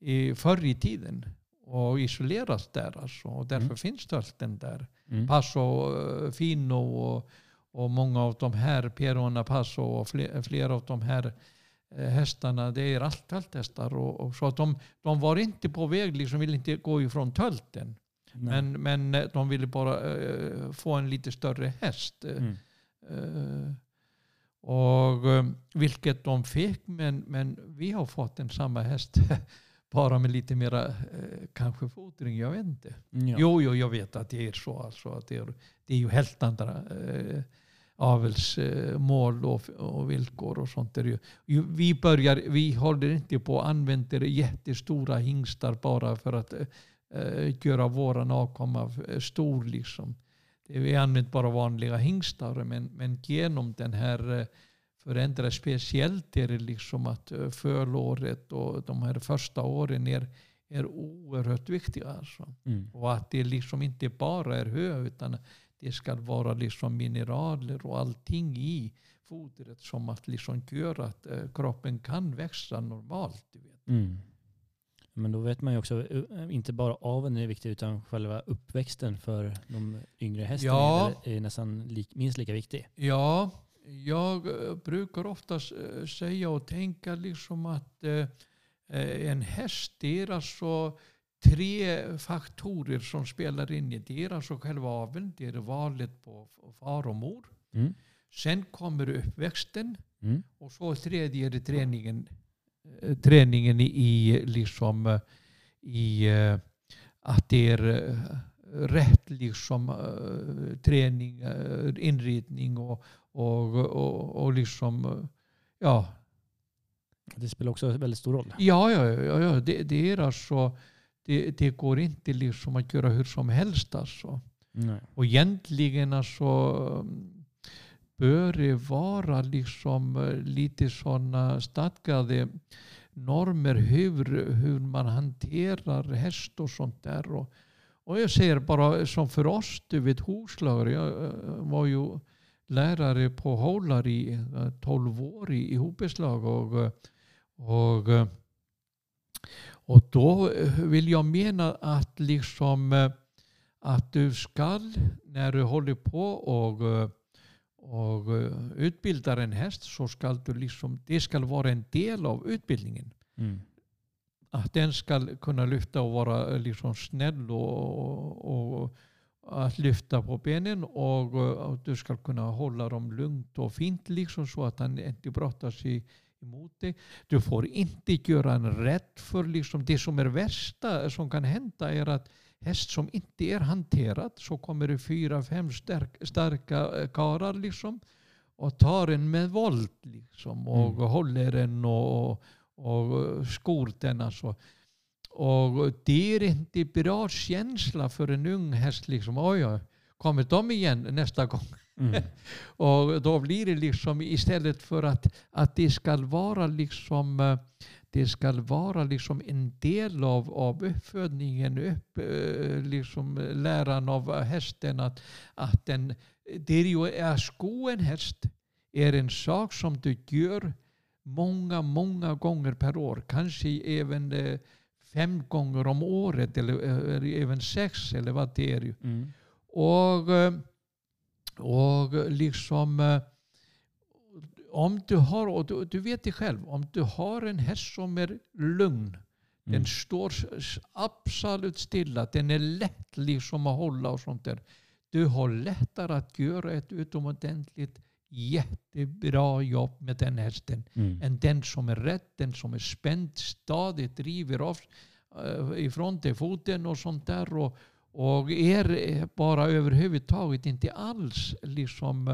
i, förr i tiden och isoleras där alltså. Och därför Mm. finns tölten där. Mm. Paso, eh, Fino och, och många av de här, Perona Paso och fler, flera av de här hästarna, det är allt tölthästar. Och, och så att de, de var inte på väg, liksom ville inte gå ifrån tölten. Men, men eh, de ville bara eh, få en lite större häst. Eh, Mm. Eh, och, eh, vilket de fick, men, men vi har fått en samma häst. bara med lite mera eh, kanske fodring, jag vet inte. Ja. Jo, jo, jag vet att det är så. Alltså, att det, är, det är ju helt andra eh, avelsmål och, och villkor och sånt. Är det ju. Ju, Vi, börjar, vi håller inte på att använda jättestora hingstar bara för att göra våran avkomma eh, stor. Liksom. Det- Vi använder bara vanliga hingstar men, men genom den här eh, förändrade speciellt är det liksom att eh, förlåret och de här första åren är, är oerhört viktiga. Alltså. Mm. Och att det liksom inte bara är hö utan det ska vara liksom mineraler och allting i fodret som att liksom gör att eh, kroppen kan växa normalt. Du vet. Mm. Men då vet man ju också, eh, inte bara aveln är viktig utan själva uppväxten för de yngre hästarna Ja. är, nästan lik, minst lika viktig. Ja, jag eh, brukar ofta eh, säga och tänka liksom att eh, eh, en häst det är alltså tre faktorer som spelar in i det. Är alltså själva aveln, det är valet på far och mor. Mm. Sen kommer uppväxten Mm. och så tredje är det träningen, eh, träningen i, liksom eh, i eh, att det är eh, rätt liksom eh, träning, eh, inridning och, och, och, och liksom eh, ja, Det spelar också väldigt stor roll. ja, ja, ja, ja det, det är alltså det, det går inte liksom att göra hur som helst alltså. Nej. Och egentligen alltså bör det vara liksom eh, lite sådana stadgade normer hur, hur man hanterar häst och sånt där. Och, och jag ser bara som för oss, du vet hovslagare, jag eh, var ju lärare på hållar i 12 eh, år i, i hovbeslag och, och, och då vill jag mena att liksom att du skall när du håller på och, eh, och eh, utbildar en häst så ska du liksom, det ska vara en del av utbildningen. Mm. Att den ska kunna lyfta och vara eh, liksom snäll och, och, och att lyfta på benen och, eh, att du ska kunna hålla dem lugnt och fint liksom så att han inte brottas i, emot dig. Du får inte göra en rätt för liksom det som är värsta som kan hända är att häst som inte är hanterad så kommer det fyra, fem stark, starka eh, karlar liksom och tar en med våld liksom och Mm. håller den och, och, och skor den alltså. Och det är inte bra känsla för en ung häst liksom. Oj, oj, kommer de igen nästa gång? Mm. Och då blir det liksom istället för att, att det ska vara liksom eh, det ska vara liksom en del av, av uppfödningen, upp, eh, liksom läran av hästen att, att den, det är ju är sko en häst är en sak som du gör många, många gånger per år. Kanske även eh, fem gånger om året eller, även sex eller vad det är. Mm. Och, eh, och liksom om du har, och du, du vet det själv, om du har en häst som är lugn, den Mm. står absolut stilla, den är lätt liksom att hålla och sånt där. Du har lättare att göra ett utomordentligt jättebra jobb med den hästen Mm. än den som är rädd, den som är spänd, stadigt driver av eh, ifrån dig foten och sånt där. Och, och är eh, bara överhuvudtaget inte alls liksom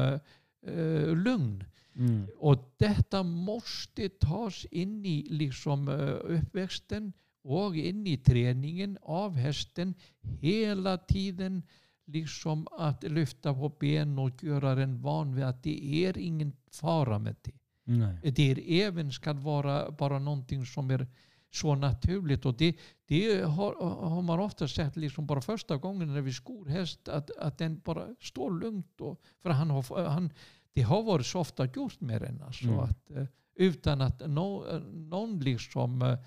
eh, lugn. Mm. Och detta måste tas in i liksom eh, uppväxten och in i träningen av hästen hela tiden. Liksom att lyfta på ben och göra den van vid att det är ingen fara med det. Nej. Det är även ska vara bara någonting som är så naturligt. Och det, det har, har man ofta sett liksom bara första gången när vi skor häst att, att den bara står lugnt. Och, för han har, han, det har varit så ofta gjort med den. Alltså, Mm. att, eh, utan att no, någon liksom eh,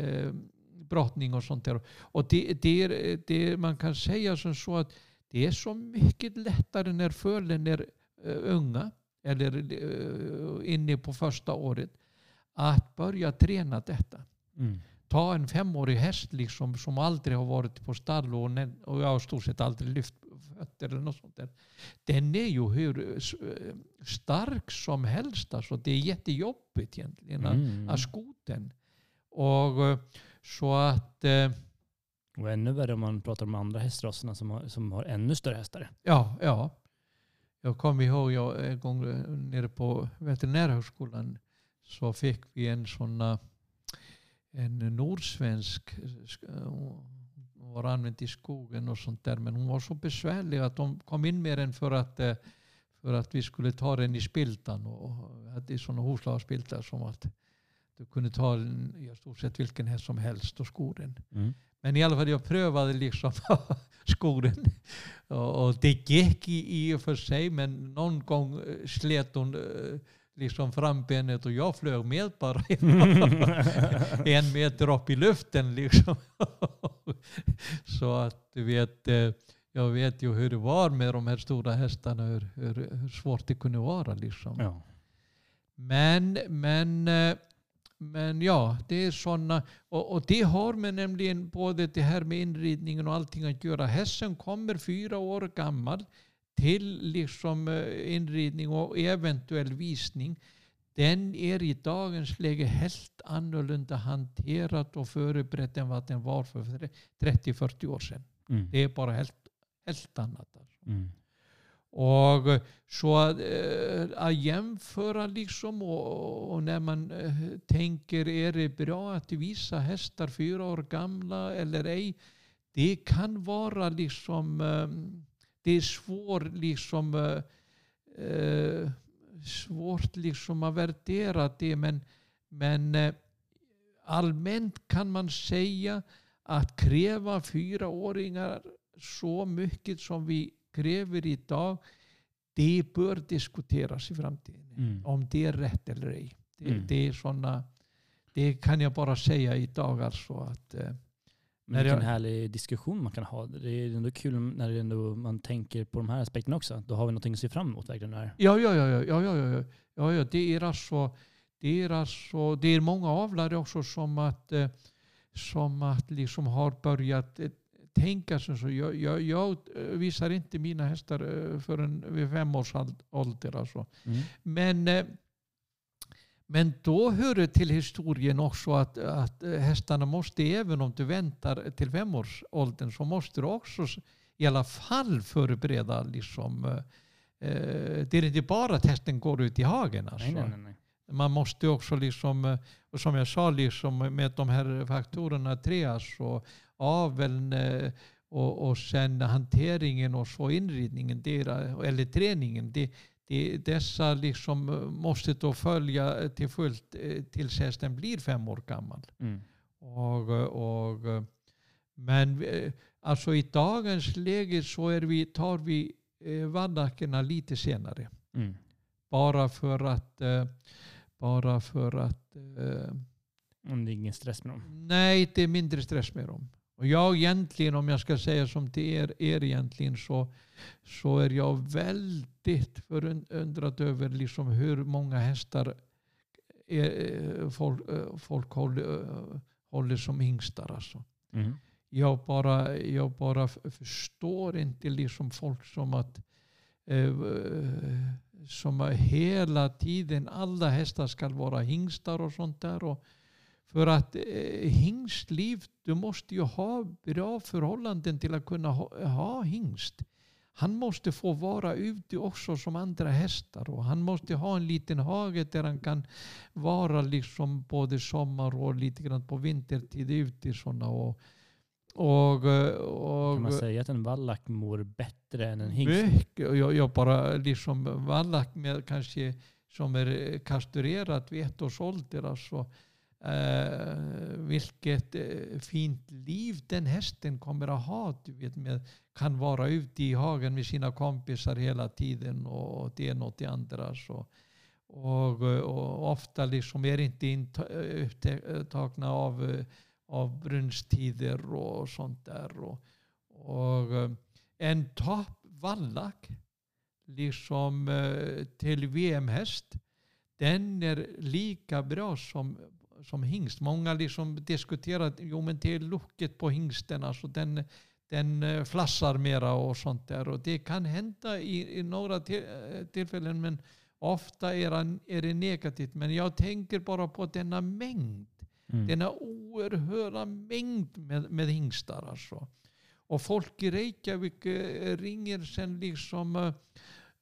eh, brottning och sånt där. Och det, det är, det, man kan säga som så att det är så mycket lättare när fölen är eh, unga eller eh, inne på första året att börja träna detta. Mm. ta en femårig häst liksom, som aldrig har varit på stall och, och jag har stort sett aldrig lyft fötter eller något sånt där. Den är ju hur eh, stark som helst. Alltså. Det är jättejobbigt egentligen mm. att sko den. Och eh, så att... Eh, och ännu värre om man pratar om andra hästraserna som har, som har ännu större hästar. Ja, ja. Jag kommer ihåg jag en gång nere på veterinärhögskolan så fick vi en sån en nordsvensk var använt i skogen och sånt där. Men hon var så besvärlig att de kom in med den för att, eh, för att vi skulle ta den i spiltan. Och hade sådana hovslagsspiltar som att du kunde ta en, i stort sett vilken häst som helst och sko den. Mm. Men i alla fall jag prövade liksom sko den. Och, det gick i, i och för sig men någon gång eh, slet hon eh, liksom frambenet och jag flög med bara en meter upp i luften. Liksom. Så att du vet, eh, jag vet ju hur det var med de här stora hästarna, hur, hur, hur svårt det kunde vara. Liksom. Ja. Men, men, eh, men ja, det är sådana, och, och det har med nämligen både det här med inridningen och allting att göra. Hästen kommer fyra år gammal till liksom eh, inridning och eventuell visning den är i dagens läge helt annorlunda hanterad och förberedd än vad den var för 30-40 år sedan. Mm. Det är bara helt, helt annat. Alltså. Mm. Och eh, så äh, att jämföra liksom och, och, när man äh, tänker är det bra att visa hästar fyra år gamla eller ej. Det kan vara liksom äh, det är svårt liksom svårt liksom att värdera det men, men uh, allmänt kan man säga att kräva fyraåringar så mycket som vi kräver idag det bör diskuteras i framtiden. Mm. Om det är rätt eller ej. Det, mm. det, är såna, det kan jag bara säga idag alltså att uh, men vilken jag... härlig diskussion man kan ha. Det är ändå kul när det ändå man tänker på de här aspekterna också. Då har vi någonting att se fram emot verkligen. Här. Ja, ja, ja, ja, ja, ja, ja, ja, ja. Det är alltså, det är alltså, det är många avlare också som att, eh, som att liksom har börjat eh, tänka sig så. Jag, jag, jag eh, visar inte mina hästar förrän vid fem års ålder. Alltså. Mm. Men men då hör det till historien också att, att hästarna måste, även om du väntar till femårsåldern, så måste du också i alla fall förbereda. Liksom, eh, det är inte bara att hästen går ut i hagen. Alltså. Nej, nej, nej. Man måste också, liksom, eh, som jag sa, liksom, med de här faktorerna tre, alltså aveln eh, och, och sen hanteringen och så inridningen, eller träningen. Det, det, dessa liksom eh, måste då följa till fullt eh, tills hästen blir fem år gammal. Mm. Och, och, men eh, alltså i dagens läge så är vi, tar vi vallackerna lite senare. Mm. Bara för att bara för att... det är ingen stress med dem? Nej, det är mindre stress med dem. Och jag egentligen, om jag ska säga som till er, er egentligen, så, så är jag väldigt förundrad över liksom hur många hästar är, folk, folk håller, håller som hingstar. Alltså. Mm. Jag, bara, jag bara förstår inte liksom folk som att eh, som hela tiden, alla hästar ska vara hingstar och sånt där. Och, för att eh, hingstliv, du måste ju ha bra förhållanden till att kunna ha, ha hingst. Han måste få vara ute också som andra hästar och han måste ha en liten hage där han kan vara liksom både sommar och lite grann på vintertid ute. Såna och, och, och, kan man säga att en vallack mår bättre än en hingst? Mycket. Jag, jag bara liksom vallack med kanske som är kastruerat vid ett års ålder. Alltså, Uh, vilket uh, fint liv den hästen kommer att ha. Du vet, med, kan vara ute i hagen med sina kompisar hela tiden och det ena och det andra. Så. Och, och ofta liksom är inte intagna eh, av, av brunsttider och sånt där. Och, och en toppvallack liksom till VM-häst den är lika bra som som hingst. Många liksom diskuterar jo, men det är locket på hingsten, alltså den, den eh, flassar mera och sånt där. Och det kan hända i, i några till, eh, tillfällen men ofta är, han- är det negativt. Men jag tänker bara på denna mängd. Mm. Denna oerhörda mängd med, med hingstar alltså. Och folk i Reykjavik eh, ringer sen liksom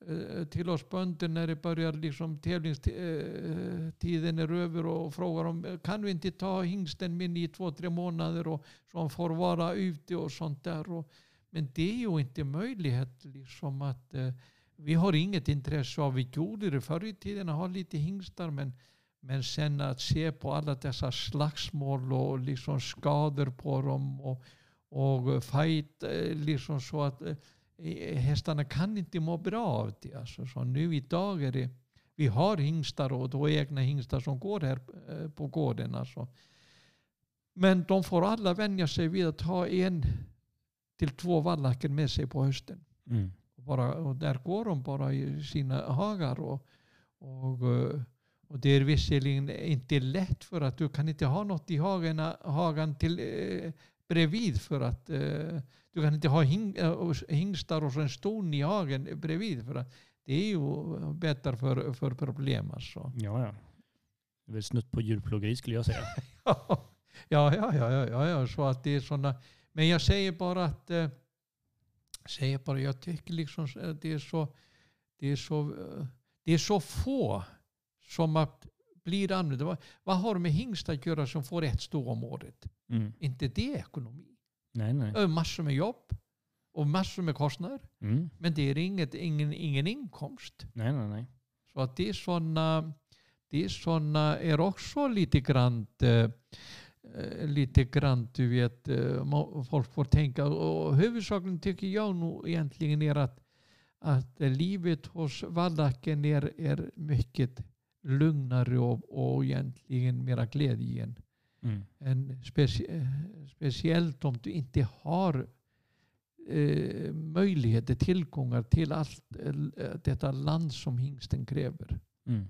Eh, till oss bönder när det börjar liksom tävlingstiden eh, är över och frågar om kan vi inte ta hingsten min i två, tre månader och så han får vara ute och sånt där. Och, men det är ju inte möjlighet liksom att eh, vi har inget intresse av, vi gjorde det förr i tiden, ha lite hingstar men men sen att se på alla dessa slagsmål och liksom skador på dem och, och fight eh, liksom så att eh, hästarna kan inte må bra av det. Alltså, så nu idag är det, vi har hingstar och då egna hingstar som går här eh, på gården. Alltså. Men de får alla vänja sig vid att ha en till två vallacker med sig på hösten. Mm. Bara, och där går de bara i sina hagar. Och, och, eh, och det är visserligen inte lätt för att du kan inte ha något i hagen, hagan till, eh, bredvid för att eh, du kan inte ha hing, eh, hingstar och en ston i hagen bredvid för det är ju bättre för, för problem alltså. Ja, ja. Det är väl snutt på djurplågeri skulle jag säga. ja, ja, ja, ja, ja, ja, så att det är sådana. Men jag säger bara att eh, säger bara, jag tycker liksom att det är så, det är så, eh, det är så få som att blir använda. Vad, vad har med hingst att göra som får ett stå om året? Mm. Inte det ekonomi. Nej, nej. Det är massor med jobb och massor med kostnader. Mm. Men det är inget, ingen, ingen inkomst. Nej, nej, nej. Så att det är sådana, det är såna är också lite grann, eh, eh, lite grann du vet, eh, folk får tänka. Och huvudsakligen tycker jag nog egentligen är att, att livet hos vallacken är, är mycket lugnare och, och egentligen mera glädje igen. Mm. En specie, eh, speciellt om du inte har eh, möjligheter, tillgångar till allt eh, detta land som hingsten kräver. Mm.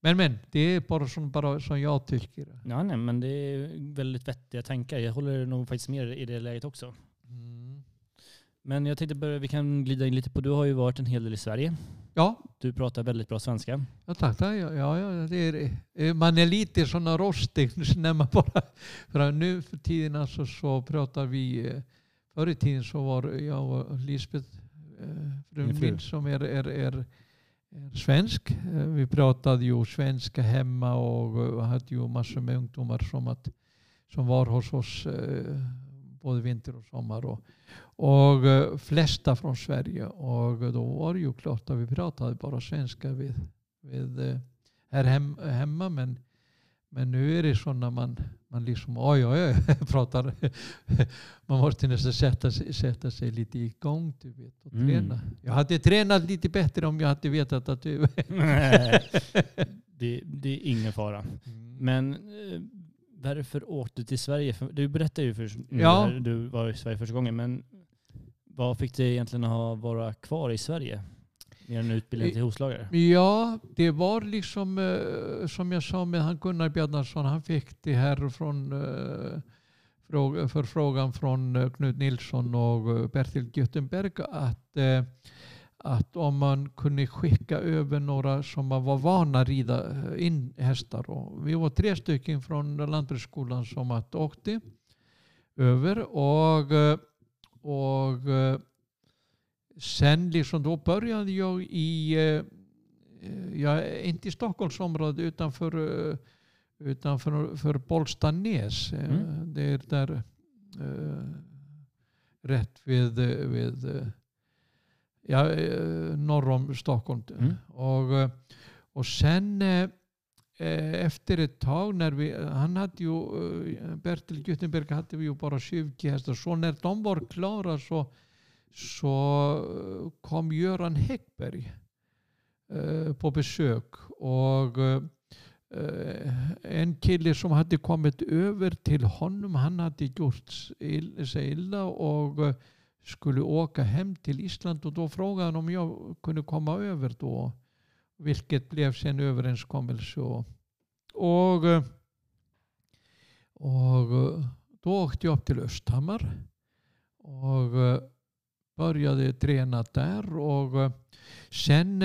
Men men, det är bara som, bara som jag tycker. Ja, nej, men det är väldigt vettiga tankar. Jag håller nog faktiskt med i det läget också. Mm. Men jag tänkte börja, vi kan glida in lite på, du har ju varit en hel del i Sverige. Ja, Du pratar väldigt bra svenska. ja, tack. tack. Ja, ja, det är, man är lite såna rostig när man bara... För att nu för tiden alltså så pratar vi... eh, Förr i tiden så var jag och Lisbeth, eh, frun min, som är, är, är, är svensk. Eh, Vi pratade ju svenska hemma och hade ju massor med ungdomar som, att, som var hos oss både vinter och sommar. Och, och eh, flesta från Sverige. Och då var det ju klart att vi pratade bara svenska vid, vid, eh, här hem, hemma. Men, men nu är det så när man, man liksom, oj oj oj, pratar. Man måste nästan sätta sig, sätta sig lite igång du vet, och Mm. träna. Jag hade tränat lite bättre om jag hade vetat att du... det, det är ingen fara. Men eh, varför åkte du till Sverige? Du berättade ju för nu Ja. när du var i Sverige första gången, men vad fick dig egentligen att ha, vara kvar i Sverige? Mer än utbildning till hovslagare? Ja, det var liksom eh, som jag sa med han Gunnar Bjarnason. Han fick det här från eh, fråga, förfrågan från eh, Knut Nilsson och Bertil Gutenberg att, eh, att om man kunde skicka över några som var vana att rida eh, in hästar. Och vi var tre stycken från Lantbruksskolan som att åkte över och, eh, och eh, sen liksom då började jag i, ja, inte i Stockholmsområdet utanför, utanför för Bollstanäs. Mm. Det är där rätt vid, vid ja, eh, norr om Stockholm. Mm. Och, eh, och sen eh, efter ett tag när vi, han hade ju, Bertil Gutenberg hade vi ju bara 20 hästar. Så när de var klara så så kom Göran Häckberg eh, på besök. Och eh, en kille som hade kommit över till honom, han hade gjort sig illa och skulle åka hem till Island och då frågade han om jag kunde komma över då. Vilket blev sen överenskommelse. Och, och, Och då åkte jag upp till Östhammar och började träna där. Och sen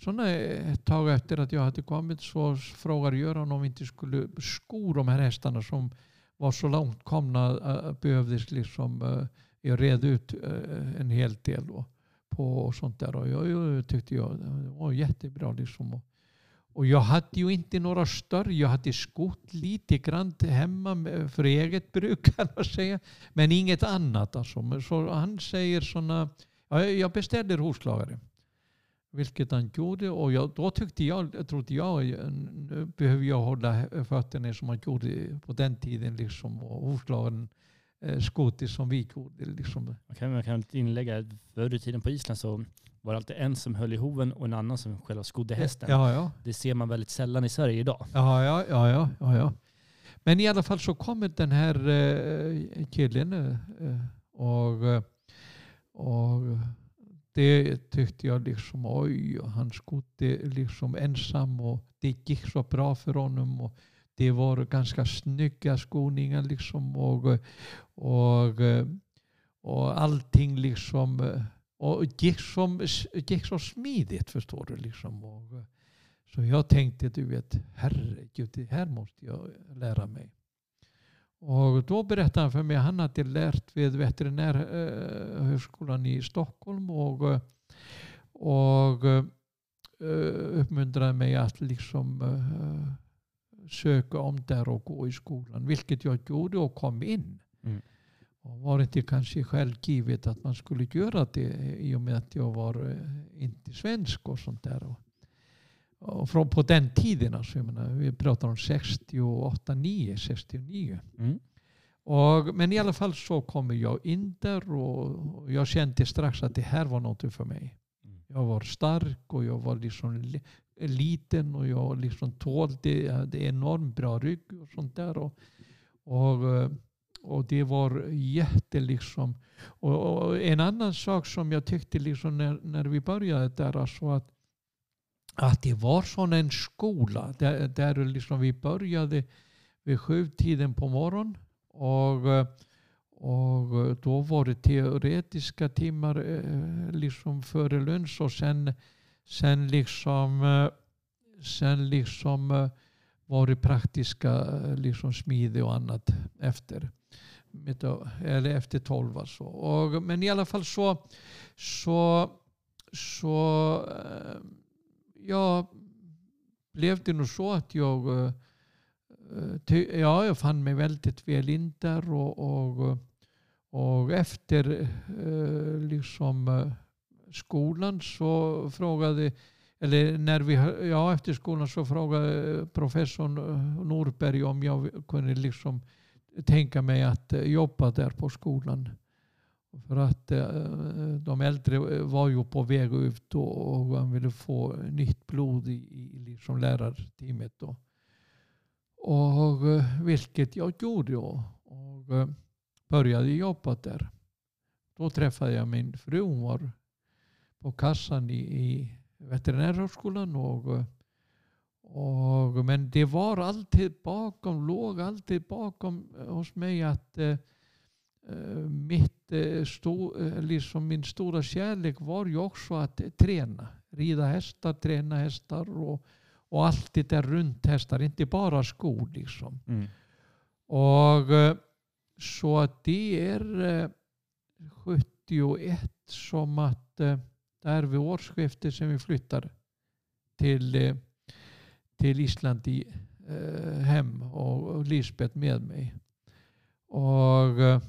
såna, ett tag efter att jag hade kommit så frågade Göran om vi inte skulle sko de här hästarna som var så långt komna behövdes liksom jag red ut eh, en hel del då, på och sånt där. Och jag, jag tyckte jag det var jättebra liksom. Och, jag hade ju inte några större, jag hade skott lite grann hemma för eget bruk kan man säga. Men inget annat alltså. Så han säger sådana, jag beställer hovslagare. Vilket han gjorde och jag, då tyckte jag, trodde jag, nu behöver jag hålla fötterna som man gjorde på den tiden. Liksom, och hovslagaren skotis som vi gjorde. Liksom. Okay, man kan inlägga, förr i tiden på Island så var det alltid en som höll i hoven och en annan som själva skodde hästen. Ja, ja. Det ser man väldigt sällan i Sverige idag. Ja, ja, ja, ja, ja, ja. Men i alla fall så kommer den här eh, killen eh, och, eh, och det tyckte jag liksom, oj, han skodde liksom ensam och det gick så bra för honom. Och det var ganska snygga skoningar liksom och, och, och allting liksom och gick, som, gick så smidigt förstår du. Liksom. Och, så jag tänkte, du vet, herregud, det här måste jag lära mig. Och då berättade han för mig han hade lärt vid veterinärhögskolan i Stockholm och, och eh, uppmuntrade mig att liksom eh, söka om där och gå i skolan. Vilket jag gjorde och kom in. Mm. Och var inte kanske självgivet att man skulle göra det i och med att jag var eh, inte svensk och sånt där. Och från på den tiden, alltså, jag menar, vi pratar om 68, 9, 69. Mm. Och, men i alla fall så kommer jag in där och jag kände strax att det här var något för mig. Mm. Jag var stark och jag var liksom liten och jag liksom tålde, jag hade enormt bra rygg och sånt där. Och, och, eh, och det var jätte liksom. Och, och, en annan sak som jag tyckte liksom när, när vi började där, alltså att att det var sån en skola där, där liksom vi började vid sjutiden på morgonen. Och, och då var det teoretiska timmar eh, liksom före lunch och sen, sen, liksom, eh, sen liksom eh, var det praktiska eh, liksom smide och annat efter. Eller efter tolv alltså. Och, men i alla fall så, så, så ja, blev det nog så att jag, ja, jag fann mig väldigt väl in där och, och, och efter liksom skolan så frågade eller när vi, ja, efter skolan så frågade professorn Norberg om jag kunde liksom tänka mig att eh, jobba där på skolan. För att eh, de äldre var ju på väg ut och han ville få nytt blod i, i liksom lärarteamet. Då. Och, eh, vilket jag gjorde och, och började jobba där. Då träffade jag min fru. Hon var på kassan i, i veterinärhögskolan. Och, och, men det var alltid bakom, låg alltid bakom hos mig att Eh, mitt, eh, sto, eh, liksom min stora kärlek var ju också att träna. Rida hästar, träna hästar och, och allt det där runt hästar. Inte bara skor liksom. Mm. Och så att det är 71 som att är vid årsskiftet som vi flyttar till, eh, till Island i, eh, hem och Lisbeth med mig. Och eh,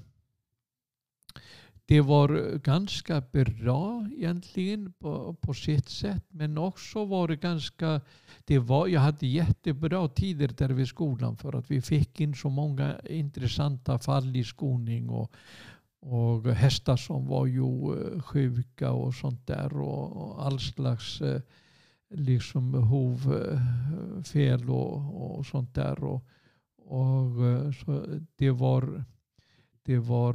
det var ganska bra egentligen på, på sitt sätt. Men också var det ganska... Det var, jag hade jättebra tider där vid skolan för att vi fick in så många intressanta fall i skoning och, och hästar som var ju eh, sjuka och sånt där och, all slags eh, liksom hovfel eh, och, och sånt där. Och, och så det var det var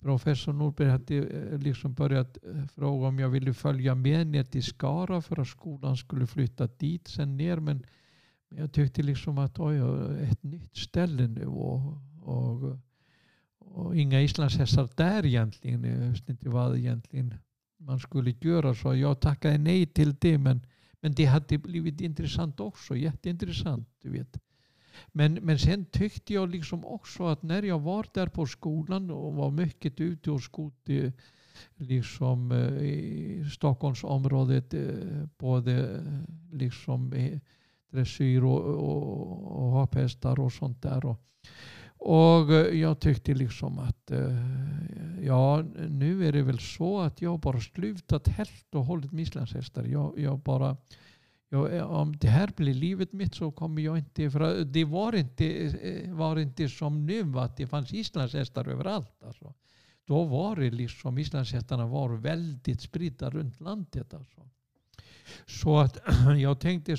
professor Norberg hade liksom börjat fråga om jag ville följa med ner till Skara för att skolan skulle flytta dit sen ner. Men, jag tyckte liksom att oj, ett nytt ställe nu och, och, och inga islandshästar där egentligen. Jag visste inte vad egentligen man skulle göra så jag tackade nej till det men, men det hade blivit intressant också, jätteintressant. Du vet. Men, men sen tyckte jag liksom också att när jag var där på skolan och var mycket ute och skott liksom eh, i Stockholmsområdet eh, både liksom dressyr och, och, och hopphästar och sånt där. Och, och eh, jag tyckte liksom att eh, ja, nu är det väl så att jag bara slutat helt och hållet med islandshästar. Jag, jag bara jag, eh, om det här blir livet mitt så kommer jag inte... För det var inte, var inte som nu att det fanns islandshästar överallt. Alltså. Då var det liksom, islandshästarna var väldigt spridda runt landet. Alltså. Så att jag tänkte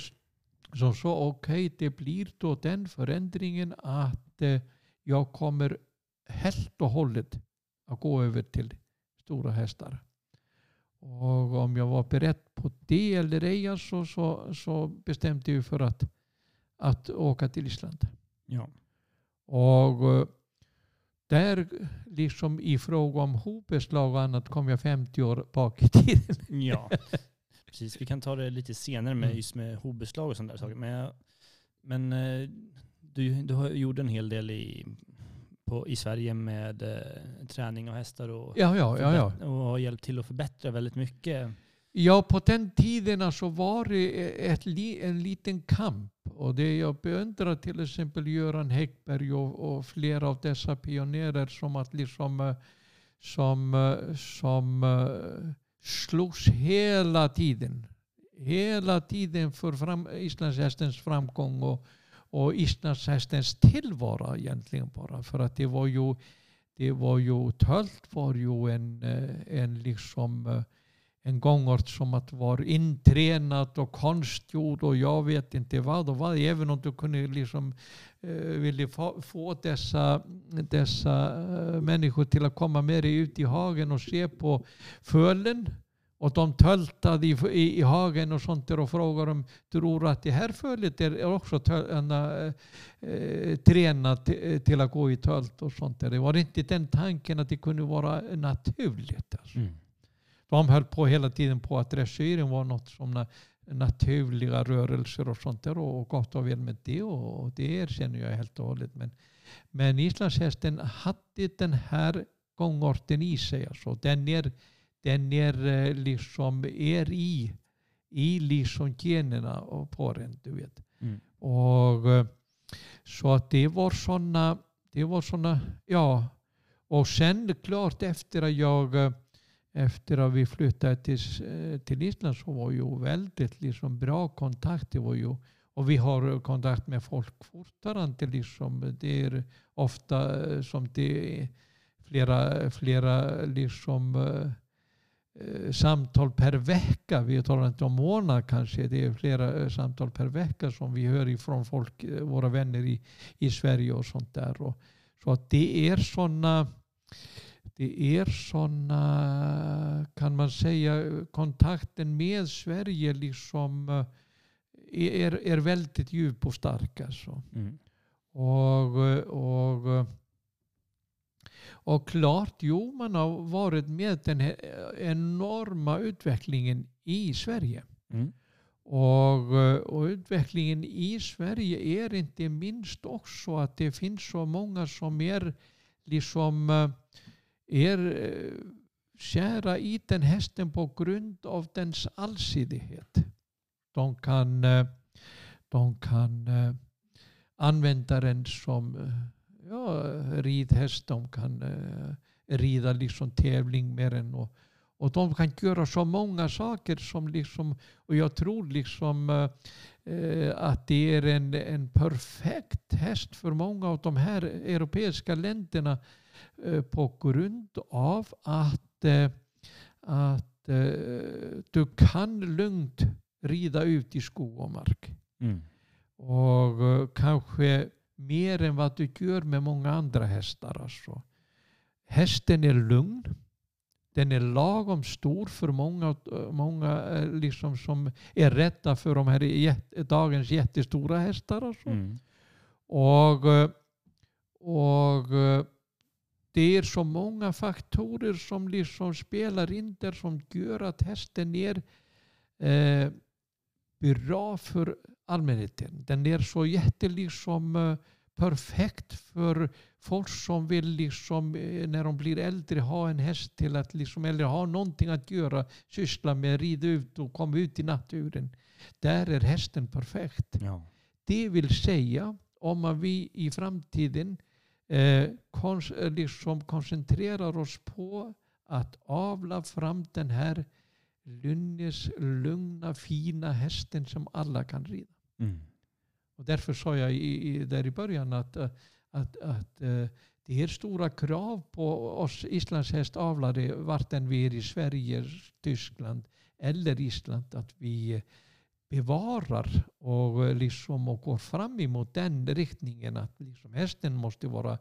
som så, okej okay, det blir då den förändringen att eh, jag kommer helt och hållet att gå över till stora hästar. Och om jag var beredd på det eller ej alltså, så, så bestämde jag för att, att åka till Island. Ja. Och eh, där, liksom i fråga om hobeslag och annat, kom jag 50 år bak i tiden. Ja, precis. Vi kan ta det lite senare med mm. just med hobeslag och sådana saker. Men, men eh, du, du har gjort en hel del i, på, i Sverige med eh, träning av hästar och, ja, ja, ja, ja. och har hjälpt till att förbättra väldigt mycket. Ja, på den tiden så var det ett, en liten kamp. Och det jag beundrar till exempel Göran Häckberg och, och, flera av dessa pionjärer som att liksom eh, som, eh, som slogs hela tiden. Hela tiden för fram, islandshästens framgång och, och islandshästens tillvaro egentligen bara. För att det var ju, det var ju tölt var ju en, eh, en liksom eh, en gångart som att var intränat och konstgjord och jag vet inte vad och vad. Även om du kunde liksom eh, ville få, få dessa, dessa eh, människor till att komma med dig ut i hagen och se på fölen. Och de töltade i, i, i hagen och sånt där och frågade om tror att det här fölet är också töl, äh, äh, tränat till att gå i tölt och sånt där. Det var inte den tanken att det kunde vara naturligt. Alltså. Mm de höll på hela tiden på att dressyren var något som naturliga rörelser och sånt där och gott och väl med det och det erkänner jag helt och hållet. Men, men islandshästen hade den här gångarten i sig. Alltså. Den är, den är eh, liksom är i, i liksom generna på den. Du vet. Mm. Och, eh, så att det var sådana, det var såna, ja. Och sen klart efter att jag eh, efter att vi flyttade till, till Island så var ju väldigt liksom bra kontakt. Det var ju, och vi har kontakt med folk fortfarande. Liksom. Det är ofta som det är flera, flera liksom, samtal per vecka. Vi talar inte om månad kanske. Det är flera samtal per vecka som vi hör ifrån folk, våra vänner i, i Sverige och sånt där. Och, så att det är sådana det är sådana, kan man säga, kontakten med Sverige liksom eh, är, är väldigt djup och stark. Alltså. Mm. Och, och, och klart, jo, man har varit med den här enorma utvecklingen i Sverige. Mm. Och, och, utvecklingen i Sverige är inte minst också att det finns så många som är liksom eh, är eh, kära i den hästen på grund av dens allsidighet. De kan, eh, de kan eh, använda den som ja, ridhäst, de kan rida liksom tävling med den. Och, och de kan göra så många saker som liksom, och jag tror liksom eh, att det är en, en perfekt häst för många av de här europeiska länderna Eh, på grund av att, eh, att eh, du kan lugnt rida ut i skog och mark. Mm. Och kanske mer än vad du gör med många andra hästar. Alltså. Hästen är lugn. Den är lagom stor för många, många eh, liksom som är rädda för de här dagens jättestora hästar. Alltså. Mm. Och, eh, och eh, det är så många faktorer som liksom spelar in där som gör att hästen är eh, bra för allmänheten. Den är så jätte liksom eh, perfekt för folk som vill liksom, eh, när de blir äldre ha en häst till att liksom, eller ha någonting att göra, syssla med, rida ut och komma ut i naturen. Där är hästen perfekt. Ja. Det vill säga om vi i framtiden eh, kons eh, liksom koncentrerar oss på att avla fram den här lynnes, lugna, fina hästen som alla kan rida. Mm. Och därför sa jag i, i, där i början att, eh, att, att eh, det är stora krav på oss islandshästavlare vart än vi är i Sverige, Tyskland eller Island att vi bevarar och, eh, liksom, och går fram emot den riktningen att liksom hästen måste vara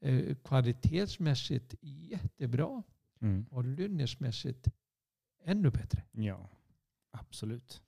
eh, kvalitetsmässigt jättebra Mm. och lynnesmässigt ännu bättre. Ja, absolut.